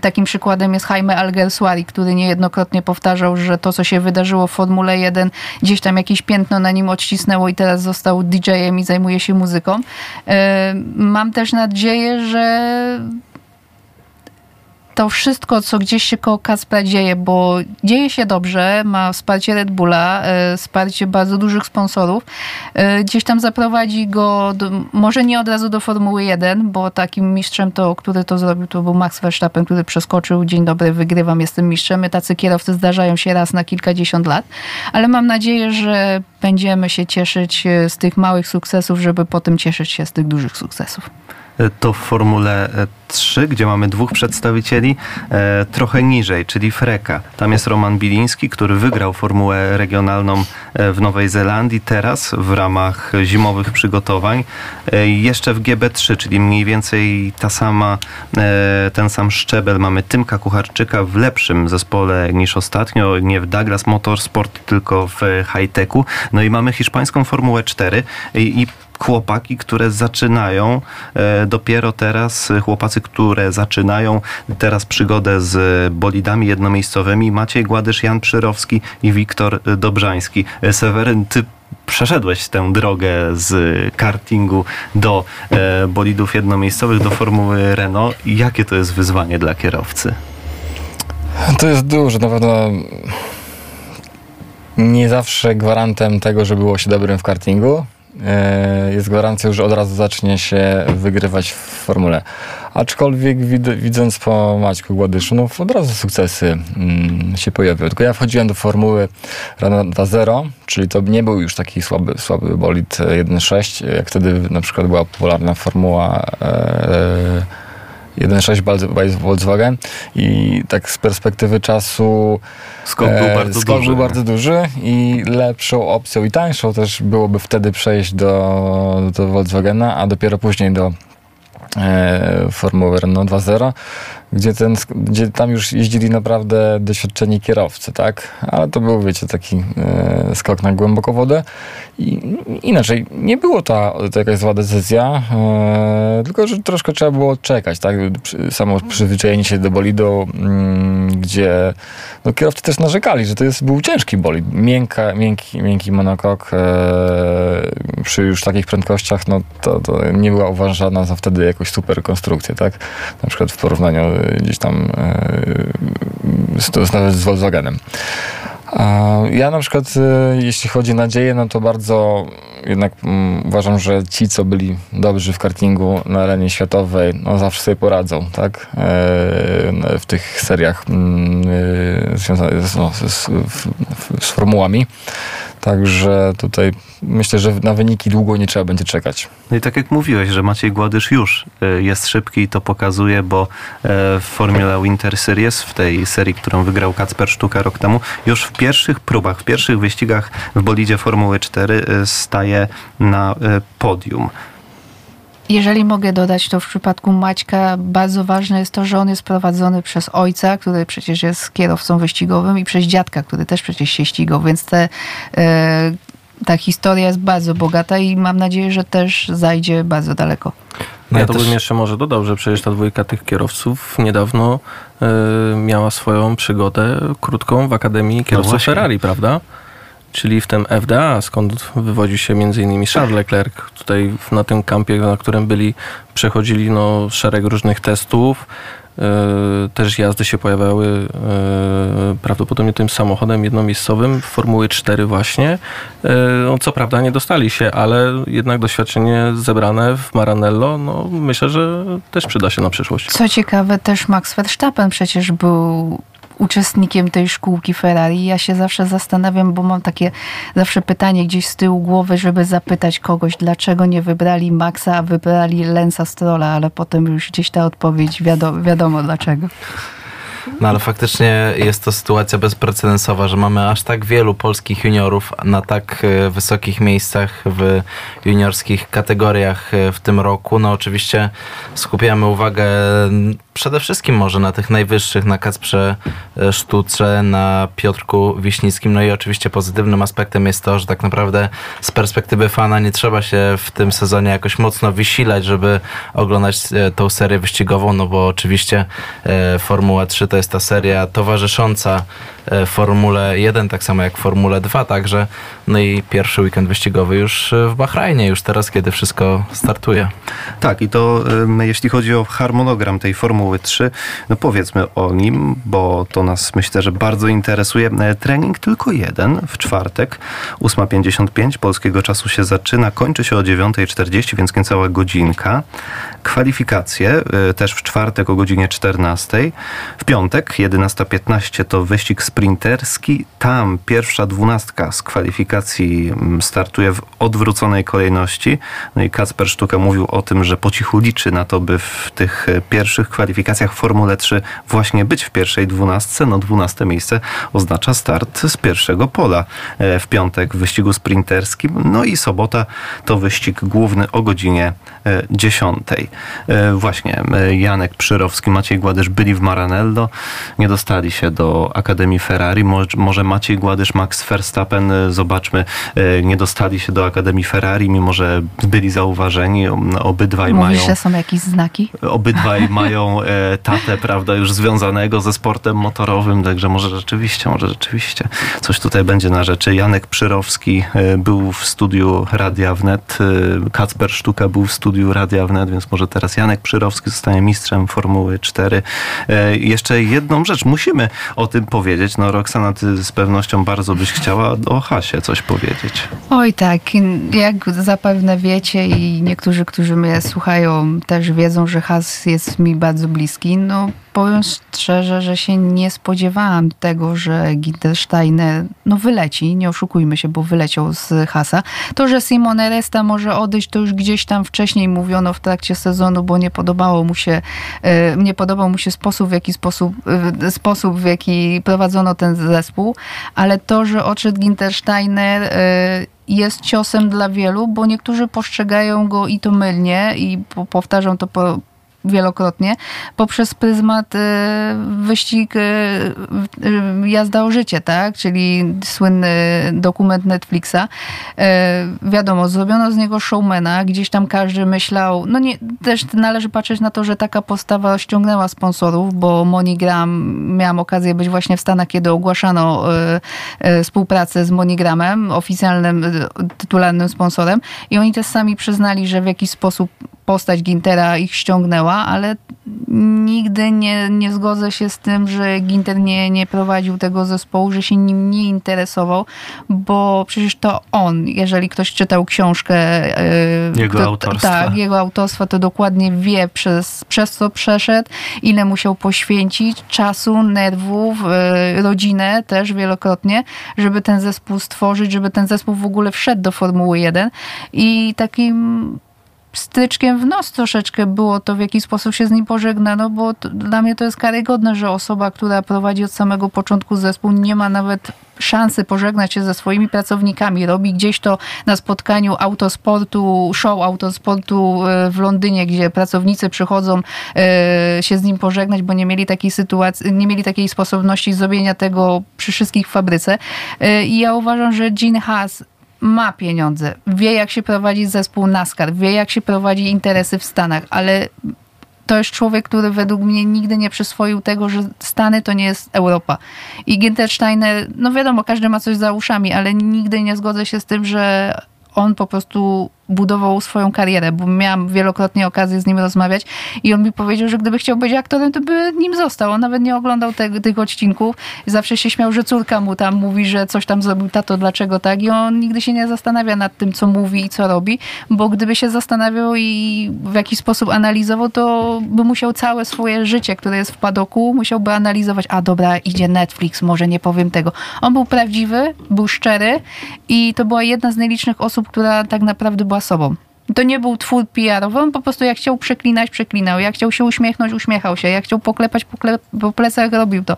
Takim przykładem jest Jaime Alguersuari, który niejednokrotnie powtarzał, że to, co się wydarzyło w Formule 1, gdzieś tam jakieś piętno na nim odcisnęło i teraz został DJ-em i zajmuje się muzyką. E, Mam też nadzieję, że to wszystko, co gdzieś się koło Kacpra dzieje, bo dzieje się dobrze, ma wsparcie Red Bulla, e, wsparcie bardzo dużych sponsorów, e, gdzieś tam zaprowadzi go, do, może nie od razu do Formuły 1, bo takim mistrzem, to, który to zrobił, to był Max Verstappen, który przeskoczył, dzień dobry, wygrywam, jestem mistrzem. Tacy kierowcy zdarzają się raz na kilkadziesiąt lat, ale mam nadzieję, że będziemy się cieszyć e, z tych małych sukcesów, żeby potem cieszyć się z tych dużych sukcesów. To w Formule 3, gdzie mamy dwóch przedstawicieli e, trochę niżej, czyli Freka. Tam jest Roman Biliński, który wygrał formułę regionalną e, w Nowej Zelandii. Teraz w ramach zimowych przygotowań e, jeszcze w GB3, czyli mniej więcej ta sama, e, ten sam szczebel mamy Tymka Kucharczyka w lepszym zespole niż ostatnio, nie w Douglas Motorsport, tylko w high-techu. No i mamy hiszpańską Formułę 4 i, i chłopaki, które zaczynają e, dopiero teraz, e, chłopacy, które zaczynają teraz przygodę z bolidami jednomiejscowymi, Maciej Gładysz, Jan Przyrowski i Wiktor Dobrzański. E, Seweryn, ty przeszedłeś tę drogę z kartingu do bolidów jednomiejscowych, do Formuły Renault. Jakie to jest wyzwanie dla kierowcy? To jest duże, na pewno nie zawsze gwarantem tego, że było się dobrym w kartingu. E, jest gwarancją, że od razu zacznie się wygrywać w formule. Aczkolwiek wid- widząc po Maćku Gładyszu, no od razu sukcesy mm, się pojawiły. Tylko ja wchodziłem do formuły Renault 2.0, czyli to nie był już taki słaby, słaby bolid e, 1.6, jak wtedy na przykład była popularna formuła e, 1.6 Volkswagen i tak z perspektywy czasu Skok był e, bardzo skok duży. był bardzo duży i lepszą opcją i tańszą też byłoby wtedy przejść do, do Volkswagena, a dopiero później do Formuły Renault 2.0, gdzie, ten, gdzie tam już jeździli naprawdę doświadczeni kierowcy, tak? Ale to był, wiecie, taki e, skok na głęboką wodę. I inaczej, nie było to, to jakaś zła decyzja, e, tylko że troszkę trzeba było czekać, tak? Samo przyzwyczajenie się do bolidu, mm, gdzie no, kierowcy też narzekali, że to jest, był ciężki bolid. Miękka, miękki, miękki monokok e, przy już takich prędkościach, no to, to nie była uważana za wtedy jakoś super konstrukcja, tak? Na przykład w porównaniu e, gdzieś tam e, z, nawet z Volkswagenem. Ja na przykład, e, jeśli chodzi o nadzieję, no to bardzo jednak mm, uważam, że ci, co byli dobrzy w kartingu na arenie światowej, no zawsze sobie poradzą, tak? E, w tych seriach mm, związanych z, no, z, z, z formułami. Także tutaj myślę, że na wyniki długo nie trzeba będzie czekać. No i tak jak mówiłeś, że Maciej Gładysz już y, jest szybki i to pokazuje, bo e, w Formule Winter Series, w tej serii, którą wygrał Kacper Sztuka rok temu, już w pierwszych próbach, w pierwszych wyścigach w bolidzie Formuły 4 y, staje na podium. Jeżeli mogę dodać, to w przypadku Maćka bardzo ważne jest to, że on jest prowadzony przez ojca, który przecież jest kierowcą wyścigowym i przez dziadka, który też przecież się ścigał, więc te, e, ta historia jest bardzo bogata i mam nadzieję, że też zajdzie bardzo daleko. No ja ja to też- bym jeszcze może dodał, że przecież ta dwójka tych kierowców niedawno e, miała swoją przygodę krótką w Akademii Kierowców właśnie. Ferrari, prawda? Czyli w tym FDA, skąd wywodził się innymi Charles Leclerc. Tutaj na tym kampie, na którym byli, przechodzili no, szereg różnych testów. E, też jazdy się pojawiały e, prawdopodobnie tym samochodem jednomiejscowym Formuły 4 właśnie. E, no, co prawda nie dostali się, ale jednak doświadczenie zebrane w Maranello, no myślę, że też przyda się na przyszłość. Co ciekawe, też Max Verstappen przecież był uczestnikiem tej szkółki Ferrari. Ja się zawsze zastanawiam, bo mam takie zawsze pytanie gdzieś z tyłu głowy, żeby zapytać kogoś, dlaczego nie wybrali Maxa, a wybrali Lensa Strolla, ale potem już gdzieś ta odpowiedź wiadomo, wiadomo dlaczego. No ale faktycznie jest to sytuacja bezprecedensowa, że mamy aż tak wielu polskich juniorów na tak e, wysokich miejscach w juniorskich kategoriach e, w tym roku. No oczywiście skupiamy uwagę przede wszystkim może na tych najwyższych, na Kacprze e, Sztuce, na Piotrku Wiśnickim. No i oczywiście pozytywnym aspektem jest to, że tak naprawdę z perspektywy fana nie trzeba się w tym sezonie jakoś mocno wysilać, żeby oglądać tą serię wyścigową, no bo oczywiście Formuła 3 to jest ta seria towarzysząca e, Formule 1, tak samo jak Formule 2, także no i pierwszy weekend wyścigowy już e, w Bahrajnie, już teraz, kiedy wszystko startuje. Tak, i to jeśli chodzi o harmonogram tej Formuły 3, no powiedzmy o nim, bo to nas myślę, że bardzo interesuje. E, Trening tylko jeden w czwartek, 8.55 polskiego czasu się zaczyna, kończy się o 9.40, więc niecała godzinka. Kwalifikacje y, też w czwartek o godzinie 14, w piątek piątek, 11.15 to wyścig sprinterski. Tam pierwsza dwunastka z kwalifikacji startuje w odwróconej kolejności. No i Kacper Sztuka mówił o tym, że po cichu liczy na to, by w tych e, pierwszych kwalifikacjach w Formule 3 właśnie być w pierwszej dwunastce. No dwunaste miejsce oznacza start z pierwszego pola e, w piątek w wyścigu sprinterskim. No i sobota to wyścig główny o godzinie e, 10. E, Właśnie Janek Przyrowski, Maciej Gładysz byli w Maranello, nie dostali się do Akademii Ferrari. Może, Maciej Gładysz, Max Verstappen, zobaczmy, nie dostali się do Akademii Ferrari, mimo że byli zauważeni. Obydwaj Mówisz, mają że są jakieś znaki? obydwaj mają e, tatę, prawda, już związanego ze sportem motorowym, także może rzeczywiście, może rzeczywiście coś tutaj będzie na rzeczy. Janek Przyrowski e, był w studiu Radia Wnet, e, Kacper Sztuka był w studiu Radia Wnet, więc może teraz Janek Przyrowski zostanie mistrzem Formuły 4. E, jeszcze jedną rzecz, musimy o tym powiedzieć. No Roxana, ty z pewnością bardzo byś chciała o Hasie coś powiedzieć. Oj tak, jak zapewne wiecie i niektórzy, którzy mnie słuchają też wiedzą, że Has jest mi bardzo bliski. No powiem szczerze, że się nie spodziewałam tego, że Gintersteiner no wyleci, nie oszukujmy się, bo wyleciał z Hasa. To, że Simone Resta może odejść, to już gdzieś tam wcześniej mówiono w trakcie sezonu, bo nie podobało mu się, e, nie podobał mu się sposób, w jaki sposób, e, sposób, w jaki prowadzono ten zespół, ale to, że odszedł Gintersteiner e, jest ciosem dla wielu, bo niektórzy postrzegają go i to mylnie i po- powtarzam to po, wielokrotnie, poprzez pryzmat e, wyścig e, e, jazda o życie, tak? Czyli słynny dokument Netflixa. Wiadomo, zrobiono z niego showmana, gdzieś tam każdy myślał, no nie, też należy patrzeć na to, że taka postawa ściągnęła sponsorów, bo MoneyGram, miałam okazję być właśnie w Stanach, kiedy ogłaszano współpracę z MoneyGramem, oficjalnym, tytularnym sponsorem i oni też sami przyznali, że w jakiś sposób postać Gintera ich ściągnęła, ale nigdy nie, nie zgodzę się z tym, że Ginter nie, nie prowadził tego zespołu, że się nim nie interesował, bo przecież to on, jeżeli ktoś czytał książkę e, Jego to, autorstwa. Tak, jego autorstwa, to dokładnie wie przez, przez co przeszedł, ile musiał poświęcić czasu, nerwów, e, rodzinę też wielokrotnie, żeby ten zespół stworzyć, żeby ten zespół w ogóle wszedł do Formuły 1 i takim stryczkiem w nos troszeczkę było to, w jaki sposób się z nim pożegnano, bo to, dla mnie to jest karygodne, że osoba, która prowadzi od samego początku zespół, nie ma nawet szansy pożegnać się ze swoimi pracownikami. Robi gdzieś to na spotkaniu autosportu, show autosportu e, w Londynie, gdzie pracownicy przychodzą e, się z nim pożegnać, bo nie mieli takiej sytuacji, nie mieli takiej sposobności zrobienia tego przy wszystkich w fabryce. E, I ja uważam, że Gene Haas ma pieniądze, wie jak się prowadzi zespół NASCAR, wie jak się prowadzi interesy w Stanach, ale to jest człowiek, który według mnie nigdy nie przyswoił tego, że Stany to nie jest Europa. I Ginter Steiner, no wiadomo, każdy ma coś za uszami, ale nigdy nie zgodzę się z tym, że on po prostu budował swoją karierę, bo miałam wielokrotnie okazję z nim rozmawiać i on mi powiedział, że gdyby chciał być aktorem, to by nim został. On nawet nie oglądał te, tych odcinków. Zawsze się śmiał, że córka mu tam mówi, że coś tam zrobił tato, dlaczego tak i on nigdy się nie zastanawia nad tym, co mówi i co robi, bo gdyby się zastanawiał i w jakiś sposób analizował, to by musiał całe swoje życie, które jest w padoku, musiałby analizować, a dobra, idzie Netflix, może nie powiem tego. On był prawdziwy, był szczery i to była jedna z najlicznych osób, która tak naprawdę była sobą. To nie był twór PR-owy, on po prostu jak chciał przeklinać, przeklinał. Jak chciał się uśmiechnąć, uśmiechał się. Jak chciał poklepać po, kle- po plecach, robił to.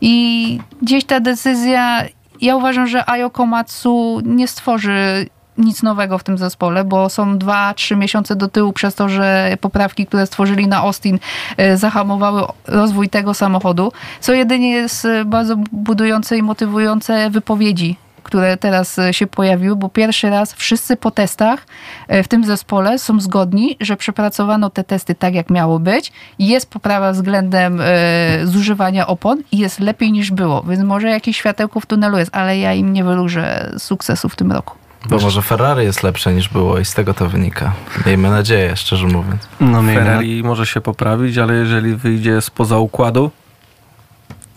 I gdzieś ta decyzja, ja uważam, że Ayo Komatsu nie stworzy nic nowego w tym zespole, bo są dwa, trzy miesiące do tyłu przez to, że poprawki, które stworzyli na Austin e, zahamowały rozwój tego samochodu. Co jedynie jest bardzo budujące i motywujące wypowiedzi które teraz e, się pojawiły, bo pierwszy raz wszyscy po testach e, w tym zespole są zgodni, że przepracowano te testy tak, jak miało być. Jest poprawa względem e, zużywania opon i jest lepiej niż było, więc może jakieś światełko w tunelu jest, ale ja im nie wyróżę sukcesu w tym roku. Bo może Ferrari jest lepsze niż było i z tego to wynika. Miejmy nadzieję, szczerze mówiąc. No, miejmy na- Ferrari może się poprawić, ale jeżeli wyjdzie spoza układu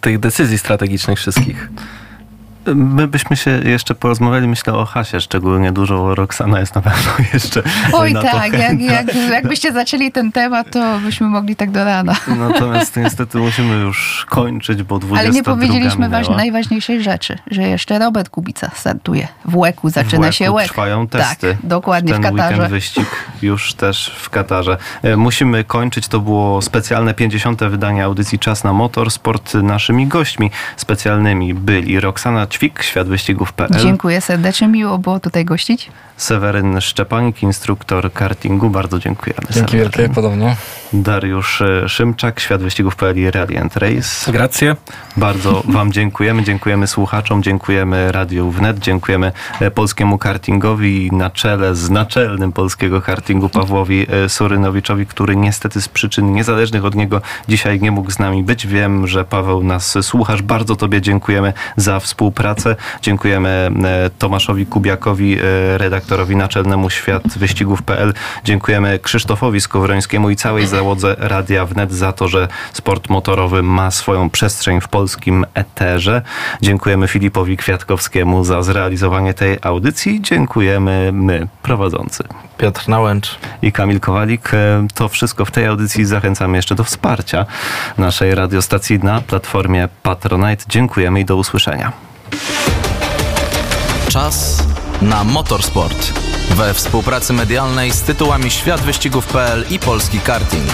tych decyzji strategicznych wszystkich, My byśmy się jeszcze porozmawiali, myślę o Hasie, szczególnie dużo. Roxana jest na pewno jeszcze Oj na tak, jak, jak, jakbyście zaczęli ten temat, to byśmy mogli tak do rana. Natomiast niestety musimy już kończyć, bo 22 Ale nie powiedzieliśmy waż, najważniejszej rzeczy, że jeszcze Robert Kubica startuje. W łeku zaczyna w się Łeku łek. trwają testy. Tak, dokładnie Ten w Katarze. weekend wyścig już też w Katarze. E, Musimy kończyć. To było specjalne 50. wydanie audycji Czas na Motorsport. Naszymi gośćmi specjalnymi byli Roxana Ćwik, światwyścigów.pl, Dziękuję serdecznie, miło było tutaj gościć. Seweryn Szczepanik, instruktor kartingu. Bardzo dziękujemy. Dzięki Seweryn. wielkie, podobnie. Dariusz e, Szymczak, światwyścigów.pl i Rally and Race. Gracje. Bardzo Wam dziękujemy. Dziękujemy słuchaczom, dziękujemy Radiu Wnet, dziękujemy e, polskiemu kartingowi i na czele z naczelnym polskiego kartingu Pawłowi e, Surynowiczowi, który niestety z przyczyn niezależnych od niego dzisiaj nie mógł z nami być. Wiem, że Paweł nas słuchasz. Bardzo Tobie dziękujemy za współpracę. Dziękujemy e, Tomaszowi Kubiakowi, e, redaktorowi naczelnemu świat wyścigów.pl. Dziękujemy Krzysztofowi Skowrońskiemu i całej załodze Radia Wnet za to, że sport motorowy ma swoją przestrzeń w polskim eterze. Dziękujemy Filipowi Kwiatkowskiemu za zrealizowanie tej audycji. Dziękujemy my, prowadzący. Piotr Nałęcz. I Kamil Kowalik. E, To wszystko w tej audycji. Zachęcamy jeszcze do wsparcia naszej radiostacji na platformie Patronite. Dziękujemy i do usłyszenia. Czas na motorsport. We współpracy medialnej z tytułami Świat Wyścigów.pl i Polski Karting.